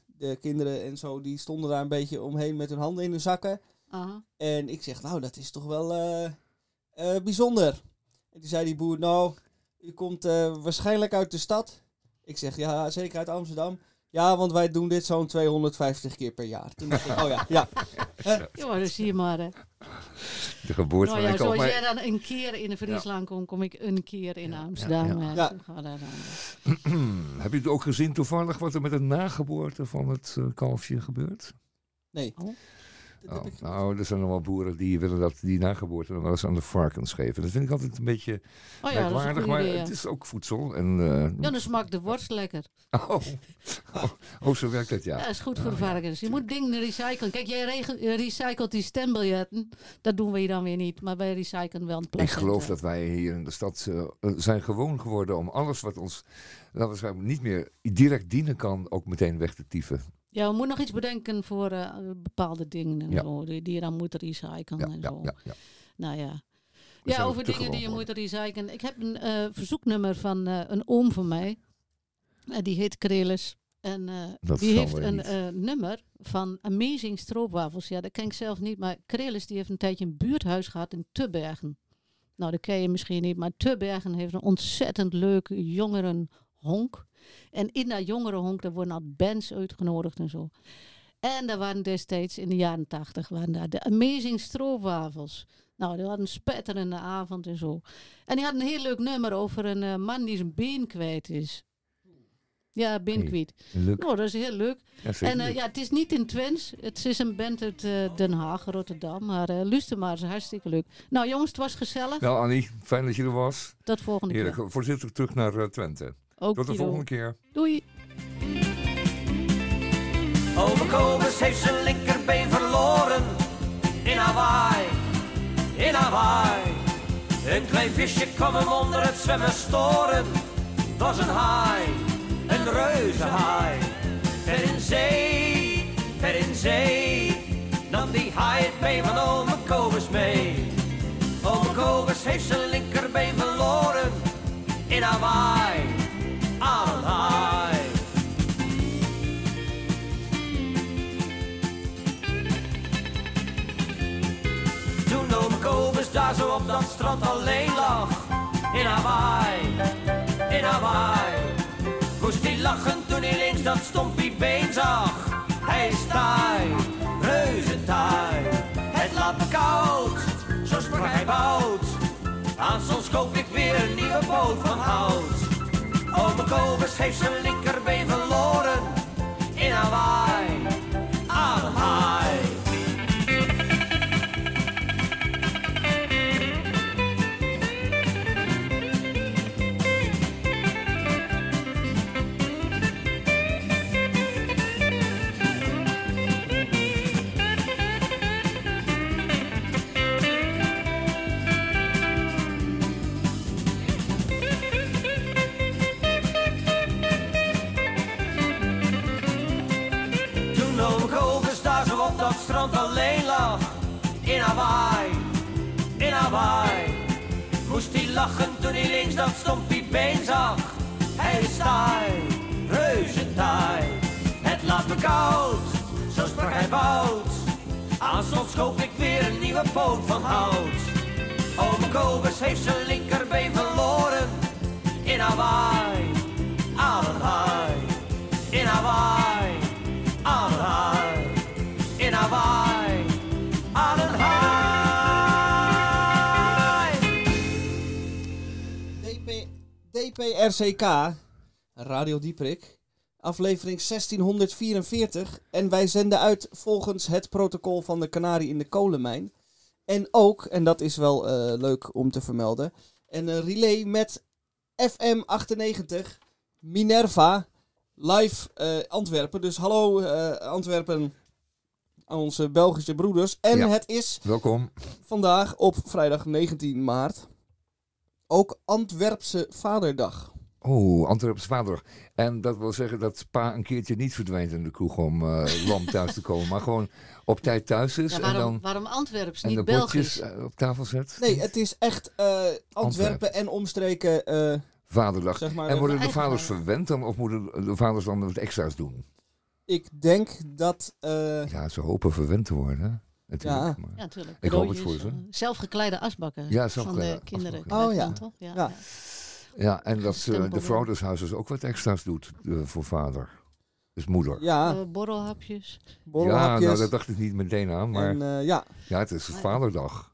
de kinderen en zo, die stonden daar een beetje omheen met hun handen in hun zakken. En ik zeg, nou, dat is toch wel bijzonder. En toen zei die boer, nou, u komt waarschijnlijk uit de stad. Ik zeg, ja, zeker uit Amsterdam. Ja, want wij doen dit zo'n 250 keer per jaar. Toen dacht ik, oh ja, ja. Ja, maar dat zie je maar. Hè. De geboorte Nou van ja, zoals Maar jij dan een keer in de Friesland komt, kom ik een keer in Amsterdam. ja. Ja, Ja. Heb je het ook gezien toevallig wat er met de nageboorte van het eh, kalfje gebeurt? Nee. Oh. Dat Oh, ik nou, er zijn nog wel boeren die willen dat die nageboorte nog wel eens aan de varkens geven. Dat vind ik altijd een beetje Oh ja, dat goed maar idee. ja. het is ook voedsel. En, eh, Ja, dan smaakt de worst lekker. oh, oh, oh, zo werkt het, Ja, ja. dat is goed voor de varkens. Je moet dingen recyclen. Kijk, jij recycelt die stembiljetten. Dat doen we hier dan weer niet. Maar wij recyclen wel een Ik placenta. geloof dat wij hier in de stad eh, eh, zijn gewoon geworden om alles wat ons laten we zeggen, niet meer direct dienen kan, ook meteen weg te tyfen. Ja, we moeten nog iets bedenken voor eh, bepaalde dingen en Ja. zo, die, die je dan moet recyclen Ja, en zo. ja, ja. Nou ja. Ja, over dingen die je moet recyclen. Ik heb een eh, verzoeknummer van eh, een oom van mij. En die heet Krelis. En die heeft een nummer van Amazing Stroopwafels. Ja, dat ken ik zelf niet. Maar Krelis die heeft een tijdje een buurthuis gehad in Tubbergen. Nou, dat ken je misschien niet. Maar Tubbergen heeft een ontzettend leuk jongerenhonk. En in dat jongerenhonk daar worden al bands uitgenodigd en zo. En daar waren destijds in de jaren tachtig waren daar de Amazing Stroopwafels. Nou, die hadden een spetterende avond en zo. En die had een heel leuk nummer over een eh, man die zijn been kwijt is. Ja, been kwijt. Nou, dat is heel leuk. Ja, En eh, ja, het is niet in Twents. Het is een band uit eh, Den Haag, Rotterdam. Maar eh luister maar, is hartstikke leuk. Nou jongens, het was gezellig. Nou, Annie, fijn dat je er was. Tot volgende keer. Voorzitter, terug naar Twente. Ook Tot de Guido. volgende keer. Doei. Ome Kobus heeft zijn linkerbeen verloren in Hawaii, in Hawaii. Een klein visje kwam hem onder het zwemmen storen. Het was een haai, een reuze haai. Ver in zee, ver in zee, nam die haai het been van ome Kobus mee. Ome Kobus heeft zijn linkerbeen verloren in Hawaii, Zo op dat strand alleen lag. In Hawaii, in Hawaii. Moest hij lachen toen hij links dat stompie been zag. Hij is taai. Het laat koud, zo sprak hij bout. Aan soms koop ik weer een nieuwe boot van hout. Ome Kobus heeft zijn linkerbeen verloren. In Hawaii, toen hij links dat stompie been zag. Hij is taai, reuze. Het laat me koud, zo sprak hij bout. Aanstonds koop ik weer een nieuwe poot van hout. Ome Kobus heeft zijn linkerbeen verloren. In Hawaii, DPRCK, Radio Dieprik, aflevering 1644. En wij zenden uit volgens het protocol van de Canarie in de kolenmijn. En ook, en dat is wel eh, leuk om te vermelden, een eh, relay met FM 98 Minerva live eh, Antwerpen. Dus hallo eh, Antwerpen aan onze Belgische broeders. En het is Welkom. vandaag op vrijdag 19 maart ook Antwerpse Vaderdag. Oh, Antwerpse vader. En dat wil zeggen dat pa een keertje niet verdwijnt in de kroeg om eh lam thuis te komen. Maar gewoon op tijd thuis is. Ja, en waarom, dan waarom Antwerps, en de niet bordjes Belgisch? eh, op tafel zet. Nee, het is echt eh, Antwerpen en omstreken. eh, Vaderdag. zeg maar, en worden de vaders vader. verwend dan? Of moeten de vaders dan wat extra's doen? ik denk dat. eh, Ja, ze hopen verwend te worden. Natuurlijk. Ja. Maar- Ja, natuurlijk. Ik hoop het voor ze. zelfgekleide asbakken Ja, van de kinderen. asbakken. Oh, ja. toch? Ja, Ja. ja. Ja, en dat eh, de dus ook wat extra's doet eh, voor vader. Dus moeder. ja, Eh, borrelhapjes. Ja, borrelhapjes. nou, dat dacht ik niet meteen aan. Maar en eh, ja, ja, het is vaderdag.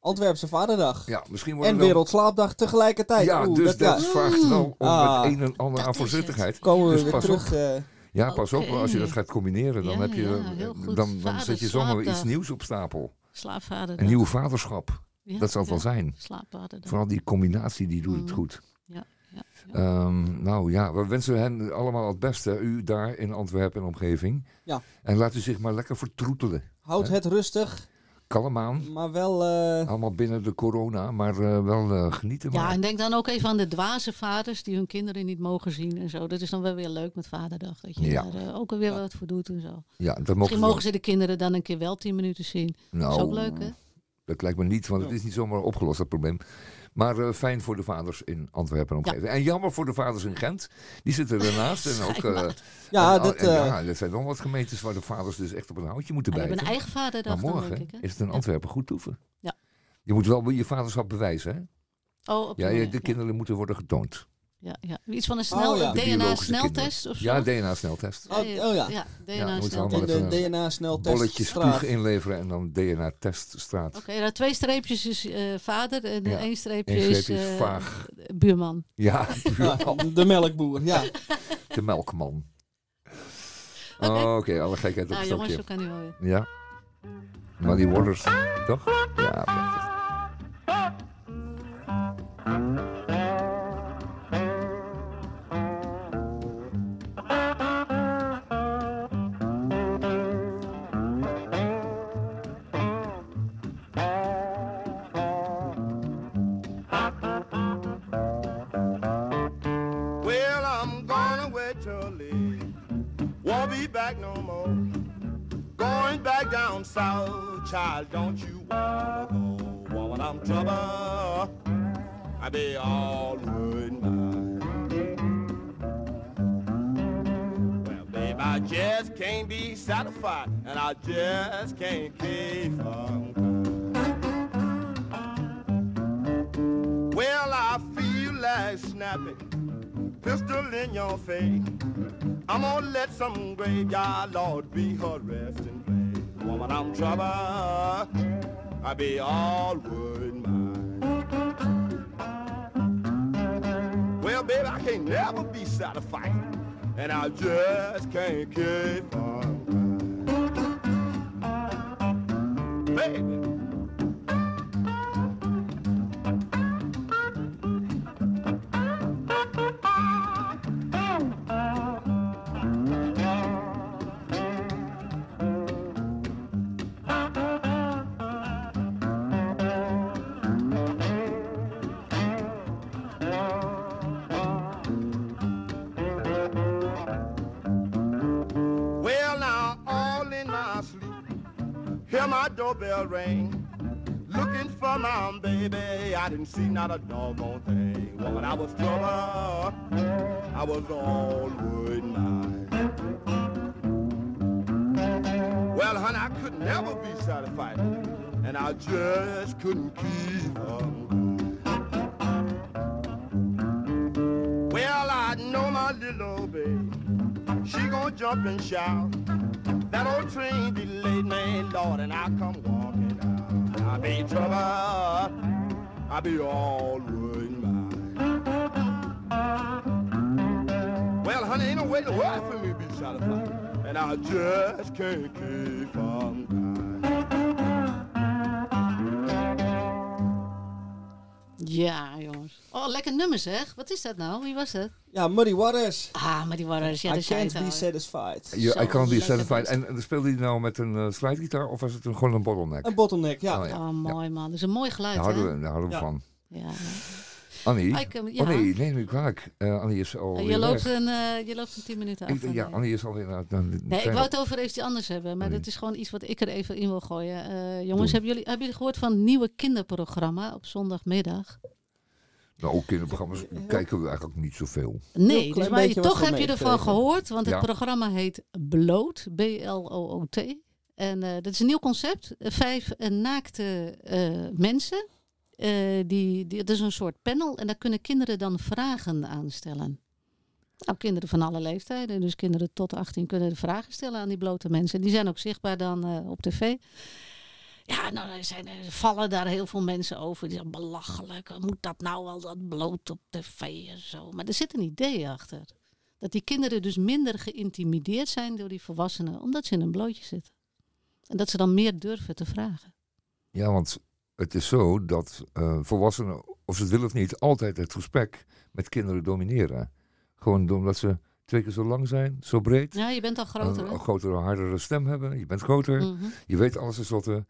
Antwerpse Vaderdag. Ja, misschien worden en dan- Wereldslaapdag tegelijkertijd. Ja, Oeh, dus dat, dat ja. vraagt wel om Ah. het een en ander aan voorzichtigheid. Komen we dus weer terug. eh, Ja, pas op, als je dat gaat combineren, dan, Ja, heb je, ja, eh, goed. dan, dan zet je zomaar weer iets nieuws op stapel. Slaapvader. Een nieuw vaderschap, Ja, dat zal het wel zijn. Slaapvader. Vooral die combinatie, die doet het Mm. goed. Ja, ja. Ehm, nou ja, we wensen hen allemaal het beste. U daar in Antwerpen en omgeving. Ja. En laat u zich maar lekker vertroetelen. houd Hè? het rustig, Kalm aan. maar wel. eh, Allemaal binnen de corona, maar eh, wel eh, genieten. Ja, maar. en denk dan ook even aan de dwaze vaders die hun kinderen niet mogen zien en zo. Dat is dan wel weer leuk met Vaderdag. Dat je Ja. daar eh, ook weer wat voor doet en zo. ja, dat mogen Misschien ze mogen ze de kinderen dan een keer wel tien minuten zien. Nou, Dat is ook leuk, hè? Dat lijkt me niet, want het is niet zomaar opgelost, dat probleem. Maar eh, fijn voor de vaders in Antwerpen en omgeving. En jammer voor de vaders in Gent. Die zitten ernaast. En ook, eh, ja, en- dat, en eh, ja, er zijn nog wat gemeentes waar de vaders dus echt op een houtje moeten Ja, die hebben bijten. een eigen vaderdag maar dan, morgen denk ik. Hè? is het in Ja. Antwerpen goed toeven. Ja. Je moet wel je vaderschap bewijzen, hè? Oh, op Ja, de kinderen moeten worden getoond. Ja, ja. Iets van een snel Oh, ja. DNA-sneltest of zo? Ja, DNA-sneltest. Oh, oh ja. Ja, Ja, DNA-sneltest. een DNA-sneltest. Bolletjes spugen inleveren en dan DNA-teststraat. Oké, nou, twee streepjes is eh, vader en Ja, één streepje, Eén is streepje is eh, vaag. buurman. Ja, Ja, de melkboer, ja. de melkman. Oké. Oh, Oké, alle gekheid op Nou een jongens, stokje. zo kan hij wel weer. Ja. Maar die Waters, toch? Ja, prachtig. Down south, child, don't you wanna go? Woman, I'm trouble. I be all good mine. Well, babe, I just can't be satisfied, and I just can't keep from Well, I feel like snapping pistol in your face. I'm gonna let some graveyard lord be her resting Woman, I'm trouble. I be all wood mine. Well, baby, I can't never be satisfied, and I just can't keep on. Baby. Doorbell looking for my baby. I didn't see not a doggone thing. Woman, I was trouble. I was all worried mine. Well, honey, I could never be satisfied, and I just couldn't keep on. Well, I know my little baby. She gonna jump and shout. That old train delayed me, Lord, and I come walking. I be trouble. I be all worried mine. Well, honey, ain't no way to world for me to be satisfied. And I just can't keep on Ja, jongens. Oh, lekker nummer zeg. Wat is dat nou? Wie was dat? Ja, Muddy Waters. Ah, die waren... Ja, I can't be satisfied. Ja, I can't be satisfied. En, en speelde hij nou met een uh, slidegitaar of was het een, gewoon een bottleneck? Een bottleneck, ja. Oh, ja. Oh, mooi man. Dat is een mooi geluid, Daar houden hè? we, daar houden we Ja. van. Ja. Annie? Ah, ik, eh, ja. Oh nee, nee, nu kwalijk. Uh, Annie is al je, loopt weg. een, eh, je loopt een tien minuten af. Ik, ja. Annie is alweer naar... naar Nee, ik wou het over iets anders hebben, maar Nee. dat is gewoon iets wat ik er even in wil gooien. Eh, jongens, Doe. hebben jullie, hebben jullie gehoord van het nieuwe kinderprogramma op zondagmiddag? Nou, ook kinderprogramma's kijken we eigenlijk niet zoveel. Nee, klein dus maar toch heb je ervan gehoord, want het programma heet Bloot, B-L-O-O-T. En eh, dat is een nieuw concept. Vijf naakte eh, mensen. Eh, die, dat is een soort panel en daar kunnen kinderen dan vragen aan stellen. Nou, kinderen van alle leeftijden, dus kinderen tot 18 kunnen de vragen stellen aan die blote mensen. Die zijn ook zichtbaar dan eh, op tv. Ja, nou, er, zijn, vallen daar heel veel mensen over. Die zeggen, belachelijk, moet dat nou wel, dat bloot op tv en zo. Maar er zit een idee achter. Dat die kinderen dus minder geïntimideerd zijn door die volwassenen, omdat ze in een blootje zitten. En dat ze dan meer durven te vragen. Ja, want het is zo dat eh, volwassenen, of ze het willen of niet, altijd het gesprek met kinderen domineren. Gewoon omdat ze twee keer zo lang zijn, zo breed. Ja, je bent al groter, Een, een grotere, hardere stem hebben. Je bent groter. Mhm. Je weet alles tenslotte.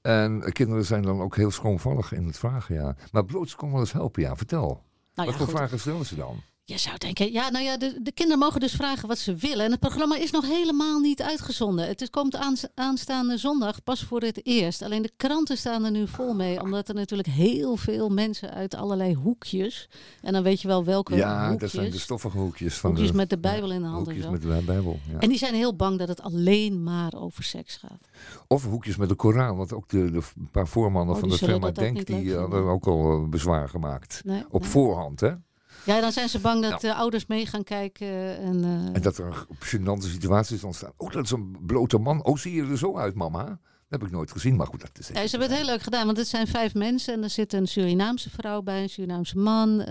En eh, kinderen zijn dan ook heel schroomvallig in het vragen, ja. Maar bloot kon wel eens helpen, ja. Vertel. Nou Wat ja, voor goed. vragen stellen ze dan? Je zou denken, ja, nou ja, de, de kinderen mogen dus vragen wat ze willen. En het programma is nog helemaal niet uitgezonden. Het is, komt aans- aanstaande zondag pas voor het eerst. Alleen de kranten staan er nu vol mee, omdat er natuurlijk heel veel mensen uit allerlei hoekjes. En dan weet je wel welke ja, hoekjes. dat zijn de stoffige hoekjes van hoekjes de... met de Bijbel in de hand en Hoekjes zo. met de Bijbel, ja. En die zijn heel bang dat het alleen maar over seks gaat. Of hoekjes met de Koran, want ook de, de paar voormannen Oh, van de firma Denk, die hadden ook al eh, bezwaar gemaakt. Nee, Op nee. voorhand, hè? Ja, dan zijn ze bang dat Nou. de ouders mee gaan kijken. En, eh, En dat er gênante situaties ontstaan. Oh, dat is een blote man. Oh, zie je er zo uit, mama? Dat heb ik nooit gezien, maar goed, dat is... Ja, ze hebben het heel leuk gedaan, want het zijn vijf mensen. En er zit een Surinaamse vrouw bij, een Surinaamse man, eh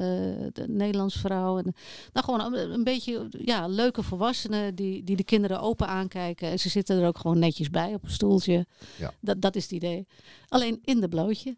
de Nederlandse vrouw. En, nou, gewoon een, een beetje ja, leuke volwassenen die, die de kinderen open aankijken. En ze zitten er ook gewoon netjes bij op een stoeltje. Ja. Dat, dat is het idee. Alleen in de blootje.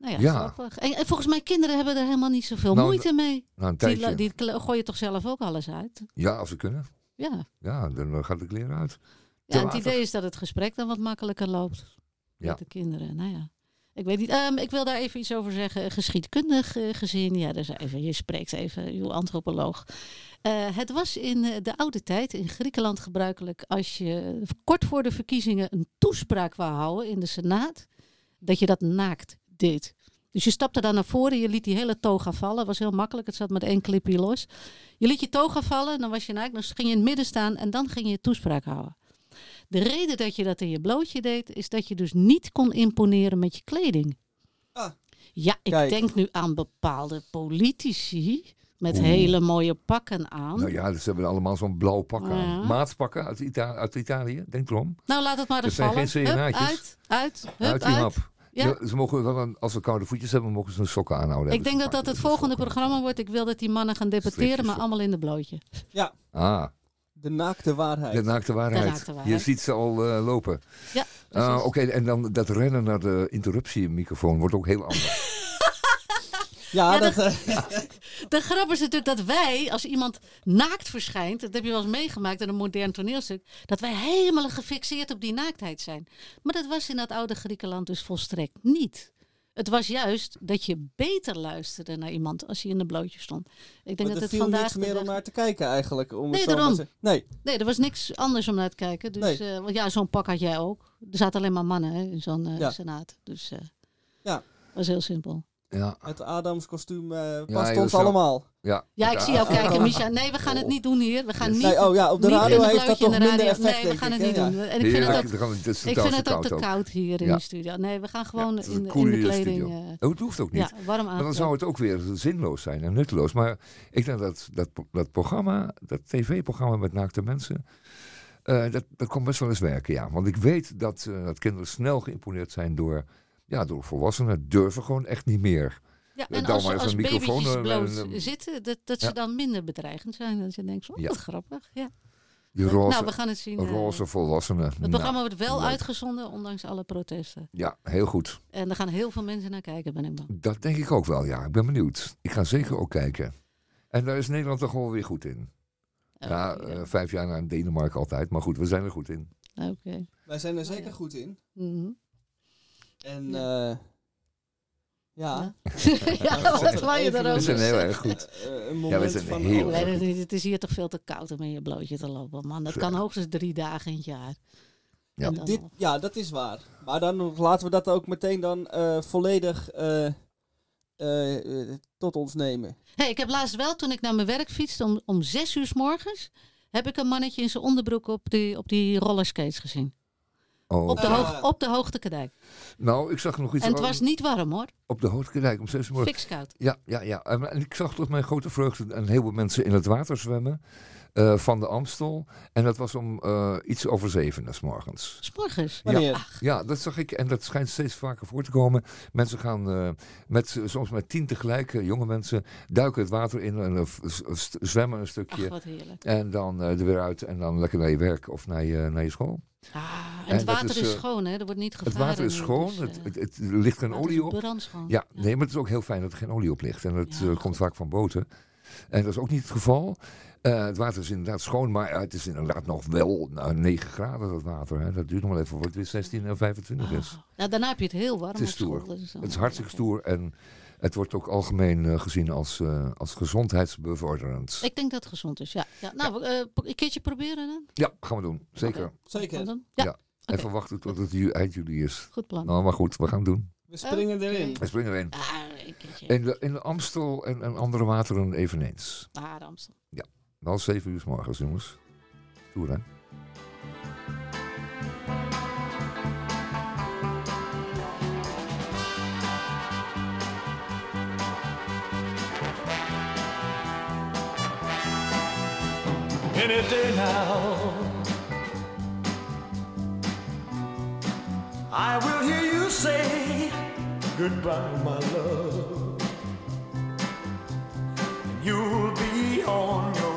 Nou ja, Ja. grappig. En, en volgens mij, kinderen hebben er helemaal niet zoveel Nou, moeite mee. Een Die, die gooien toch zelf ook alles uit? Ja, als ze kunnen. Ja. Ja, dan gaat de kleren uit. Ja, het idee is dat het gesprek dan wat makkelijker loopt Ja. met de kinderen. Nou ja. Ik weet niet, ehm, ik wil daar even iets over zeggen. Geschiedkundig eh, gezien, ja, dus even, je spreekt even, uw antropoloog. Eh, het was in eh, de oude tijd in Griekenland gebruikelijk als je kort voor de verkiezingen een toespraak wou houden in de Senaat, dat je dat naakt deed. Dus je stapte daar naar voren, je liet die hele toga vallen. was heel makkelijk, het zat met één clipje los. Je liet je toga vallen, dan was je naakt, dan ging je in het midden staan en dan ging je je toespraak houden. De reden dat je dat in je blootje deed, is dat je dus niet kon imponeren met je kleding. Ah. Ja, ik Kijk. denk nu aan bepaalde politici met Oeh. hele mooie pakken aan. Nou ja, ze hebben allemaal zo'n blauw pak aan. Ja. Maatpakken uit, Ita uit Italië, denk erom. Nou, laat het maar eens Dat zijn vallen. geen Hup, uit, uit, hup, uit die uit. hap. Ja. Ja, ze mogen wel een, als ze koude voetjes hebben, mogen ze een sokken aanhouden. Ik denk dat dat het volgende sokken. programma wordt. Ik wil dat die mannen gaan debatteren, maar allemaal in de blootje. Ah, De naakte waarheid. de naakte waarheid. De naakte waarheid. Je ziet ze al eh, lopen. Ja, Ah. Oké, en dan dat rennen naar de interruptiemicrofoon wordt ook heel anders. Ja, Ja, dat, eh, De grap is natuurlijk dat wij, als iemand naakt verschijnt, dat heb je wel eens meegemaakt in een modern toneelstuk, dat wij helemaal gefixeerd op die naaktheid zijn. Maar dat was in dat oude Griekenland dus volstrekt niet. Het was juist dat je beter luisterde naar iemand als hij in de blootje stond. Ik denk Maar dat er het viel vandaag niks meer om naar te kijken eigenlijk. Om Nee, daarom. te- Nee, Nee, er was niks anders om naar te kijken. Dus, Nee. eh, want ja, zo'n pak had jij ook. Er zaten alleen maar mannen hè, in zo'n eh, Ja. senaat. Dus eh Ja. was heel simpel. Ja, het Adams kostuum eh past ons allemaal. ja. Ja, ik zie jou kijken, Misha. Nee, we gaan het niet doen hier. We gaan niet, Nee, oh ja, op de radio heeft dat toch in de minder effect, Nee, we gaan het niet doen. En ik vind het ook, het ik vind het te ook te koud koud hier in Ja. de studio. Nee, we gaan gewoon in, in de kleding. eh, Oh, het hoeft ook niet. ja, warm aan. Maar dan zou het ook weer zinloos zijn en nutteloos. Maar ik denk dat dat, dat programma, dat tv-programma met naakte mensen, eh, dat, dat komt best wel eens werken, ja. Want ik weet dat, eh, dat kinderen snel geïmponeerd zijn door, ja, door volwassenen. Durven gewoon echt niet meer. Ja, dan en maar als, als een microfoon, eh, bloot en, eh, zitten, dat, dat ja. ze dan minder bedreigend zijn. Dat je denkt, oh, Ja. wat grappig. Ja. Die roze, nou, we gaan het zien. eh. roze volwassenen. het Nou, programma wordt wel leuk. uitgezonden, ondanks alle protesten. Ja, heel goed. En er gaan heel veel mensen naar kijken, ben ik bang. Dat denk ik ook wel, ja. Ik ben benieuwd. Ik ga zeker ook kijken. En daar is Nederland toch wel weer goed in. Ja, Oh, eh, vijf jaar naar Denemarken altijd. Maar goed, we zijn er goed in. Oké. Wij zijn er zeker goed in. Mhm. En eh ja, ja, wat wou je daarover We zijn heel erg goed. eh, een Ja, we zijn van... heel oh, is- het is hier toch veel te koud om in je blootje te lopen, man. Dat kan hoogstens drie dagen in het jaar. Ja. Dit, ja, dat is waar. Maar dan laten we dat ook meteen dan eh, volledig eh, eh, eh, tot ons nemen. Hey, ik heb laatst wel, toen ik naar mijn werk fietste om, om zes uur s morgens, heb ik een mannetje in zijn onderbroek op die, op die rollerskates gezien. Oh. Op de, hoog, op de Hoogtekadijk. Nou, ik zag nog iets En het was niet warm hoor. op de Hoogtekadijk om zes uur. morgens. Fix koud. Ja, ja, ja. En en ik zag tot mijn grote vreugde een heleboel mensen in het water zwemmen. Eh, van de Amstel. En dat was om eh, iets over zeven s morgens. S morgens. Wanneer? Ja, dat zag ik. En dat schijnt steeds vaker voor te komen. Mensen gaan eh, met, soms met tien tegelijk, jonge mensen, duiken het water in en zwemmen een Ach, stukje. wat heerlijk. En dan eh, er weer uit en dan lekker naar je werk of naar je, naar je school. Ah, en het dat water is, is, schoon, hè? Er wordt niet Het gevaren. water is schoon, dus, het, het, het- er ligt geen het is olie op. brandschoon. Ja, nee, maar het is ook heel fijn dat er geen olie op ligt. En het Ja, eh, komt vaak van boten. En dat is ook niet het geval. Eh, het water is inderdaad schoon, maar het is inderdaad nog wel nou, 9 graden dat water. Hè. Dat duurt nog wel even, wordt het weer 16 en 25 is. Oh. Nou, daarna heb je het heel warm Het is stoer. dus Het is hartstikke oké. stoer en het wordt ook algemeen eh, gezien als, eh, als gezondheidsbevorderend. Ik denk dat het gezond is, ja. ja nou, eh, een keertje proberen dan? Ja, gaan we doen. Zeker. Zeker. Gaan we doen? Ja, Ja. Even wachten tot het ju- eind juli is. goed plan. Nou, maar goed, we gaan het doen. We springen erin. We springen erin. Ah, een keertje. In de, in de Amstel en, en andere wateren eveneens. Ah, de Amstel. Wel 7 uur s morgens, jongens. Stoer, hè? any day now. I will hear you say goodbye, my love. You'll be on your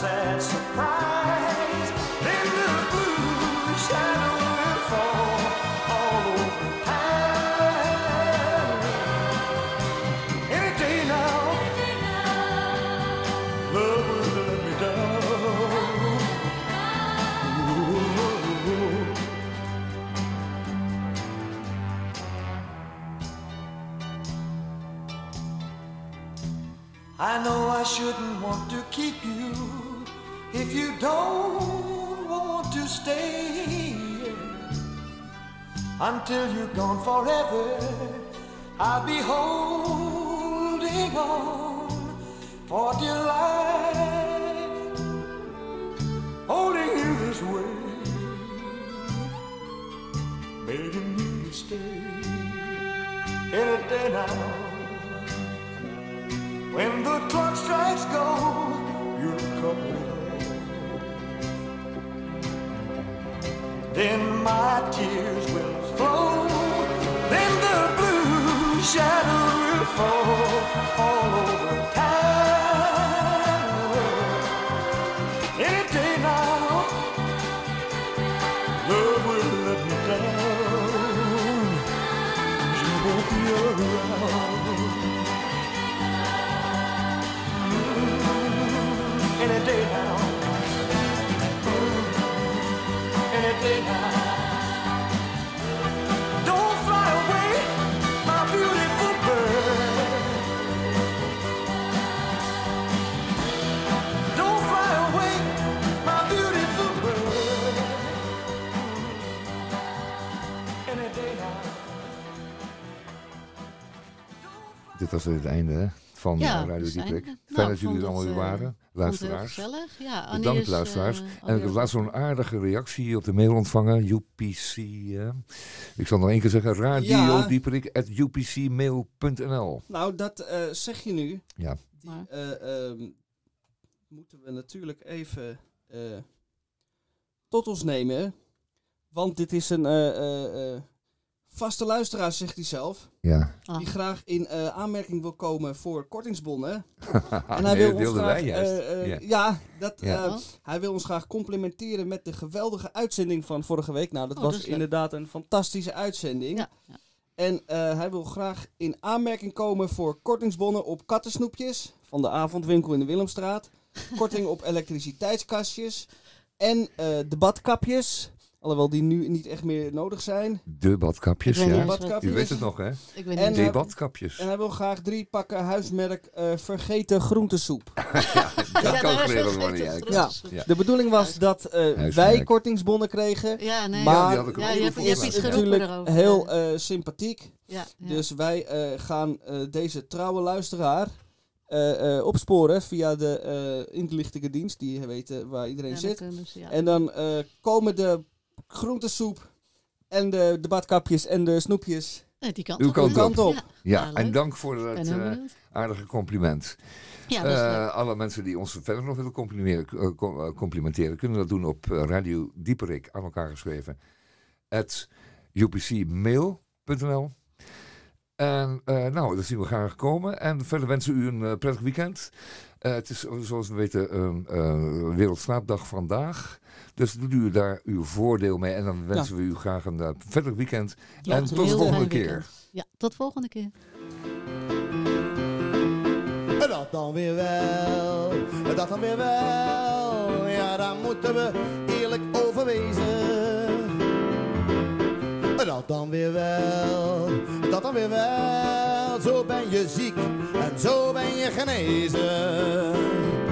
sad surprise, then the blue shadow will fall all over town. Any day now, love will let me down. I know I shouldn't want to keep you if you don't want to stay. Until you're gone forever, I'll be holding on for dear life, holding you this way, begging you to stay any day now. When the clock strikes gold, you'll come then my tears will flow, then the blue shadow will fall. Dit was het einde van Ja, eh, we Radio Dieprik. Fijn Nou, dat jullie er allemaal weer eh, waren. Luisteraars. gezellig. Ja, Annie Bedankt is, luisteraars. eh, en ik heb laatst zo'n aardige reactie op de mail ontvangen. UPC. Ik zal nog één keer zeggen. Ja. radiodieperik.upcmail.nl Nou, dat eh, zeg je nu. Ja. Die eh, ehm, moeten we natuurlijk even eh, tot ons nemen. Want dit is een eh, eh, eh, vaste luisteraar, zegt hij zelf. Ja. Ah. Die graag in eh, aanmerking wil komen voor kortingsbonnen. En hij Nee, wil ons graag, wij juist. eh, eh, Ja. ja. dat, Ja. eh, Oh. hij wil ons graag complimenteren met de geweldige uitzending van vorige week. Nou, dat Oh, was leuk. inderdaad een fantastische uitzending. Ja, ja. En eh, hij wil graag in aanmerking komen voor kortingsbonnen op kattensnoepjes van de avondwinkel in de Willemstraat. Korting op elektriciteitskastjes en eh debatkapjes. Alhoewel die nu niet echt meer nodig zijn. De badkapjes, niet ja. Badkapjes. Je weet het nog, hè? Ik weet En, niet. eh, Debatkapjes. En hij wil graag drie pakken huismerk eh, vergeten groentesoep. dat Ja, kan daar is geregeld wel worden, geen ja. Ja. De bedoeling was dat eh, wij kortingsbonnen kregen. Ja, nee. Maar- Ja, die had ik ook Ja, je hebt- je hebt iets geroepen natuurlijk erover. heel eh, sympathiek. ja, ja. Dus wij eh, gaan eh, deze trouwe luisteraar eh, eh, opsporen via de eh inlichtingendienst. Die weten waar iedereen Ja, zit. ze, ja. En dan eh, komen de groentesoep en de debatkapjes en de snoepjes. Nee, die kant Uw op. kant op. Ja, Ja, Ja, en dank voor eh, benieuwd. aardige compliment. Ja, Eh, alle mensen die ons verder nog willen complimenteren, eh, com- complimenteren kunnen dat doen op Radio Dieperik, aan elkaar geschreven, at upcmail.nl. En eh, nou, dat zien we graag komen. En verder wensen we u een prettig weekend. Eh, het is, zoals we weten, een uh, Wereldslaapdag vandaag. Dus doet u daar uw voordeel mee. En dan wensen we u graag een eh, prettig weekend. Ja, en tot de volgende keer. weekend. Ja, tot volgende keer. Dat dan weer wel, dat dan weer wel. Ja, daar moeten we eerlijk over wezen. Dat dan weer wel, dat dan weer wel. Zo ben je ziek en zo ben je genezen.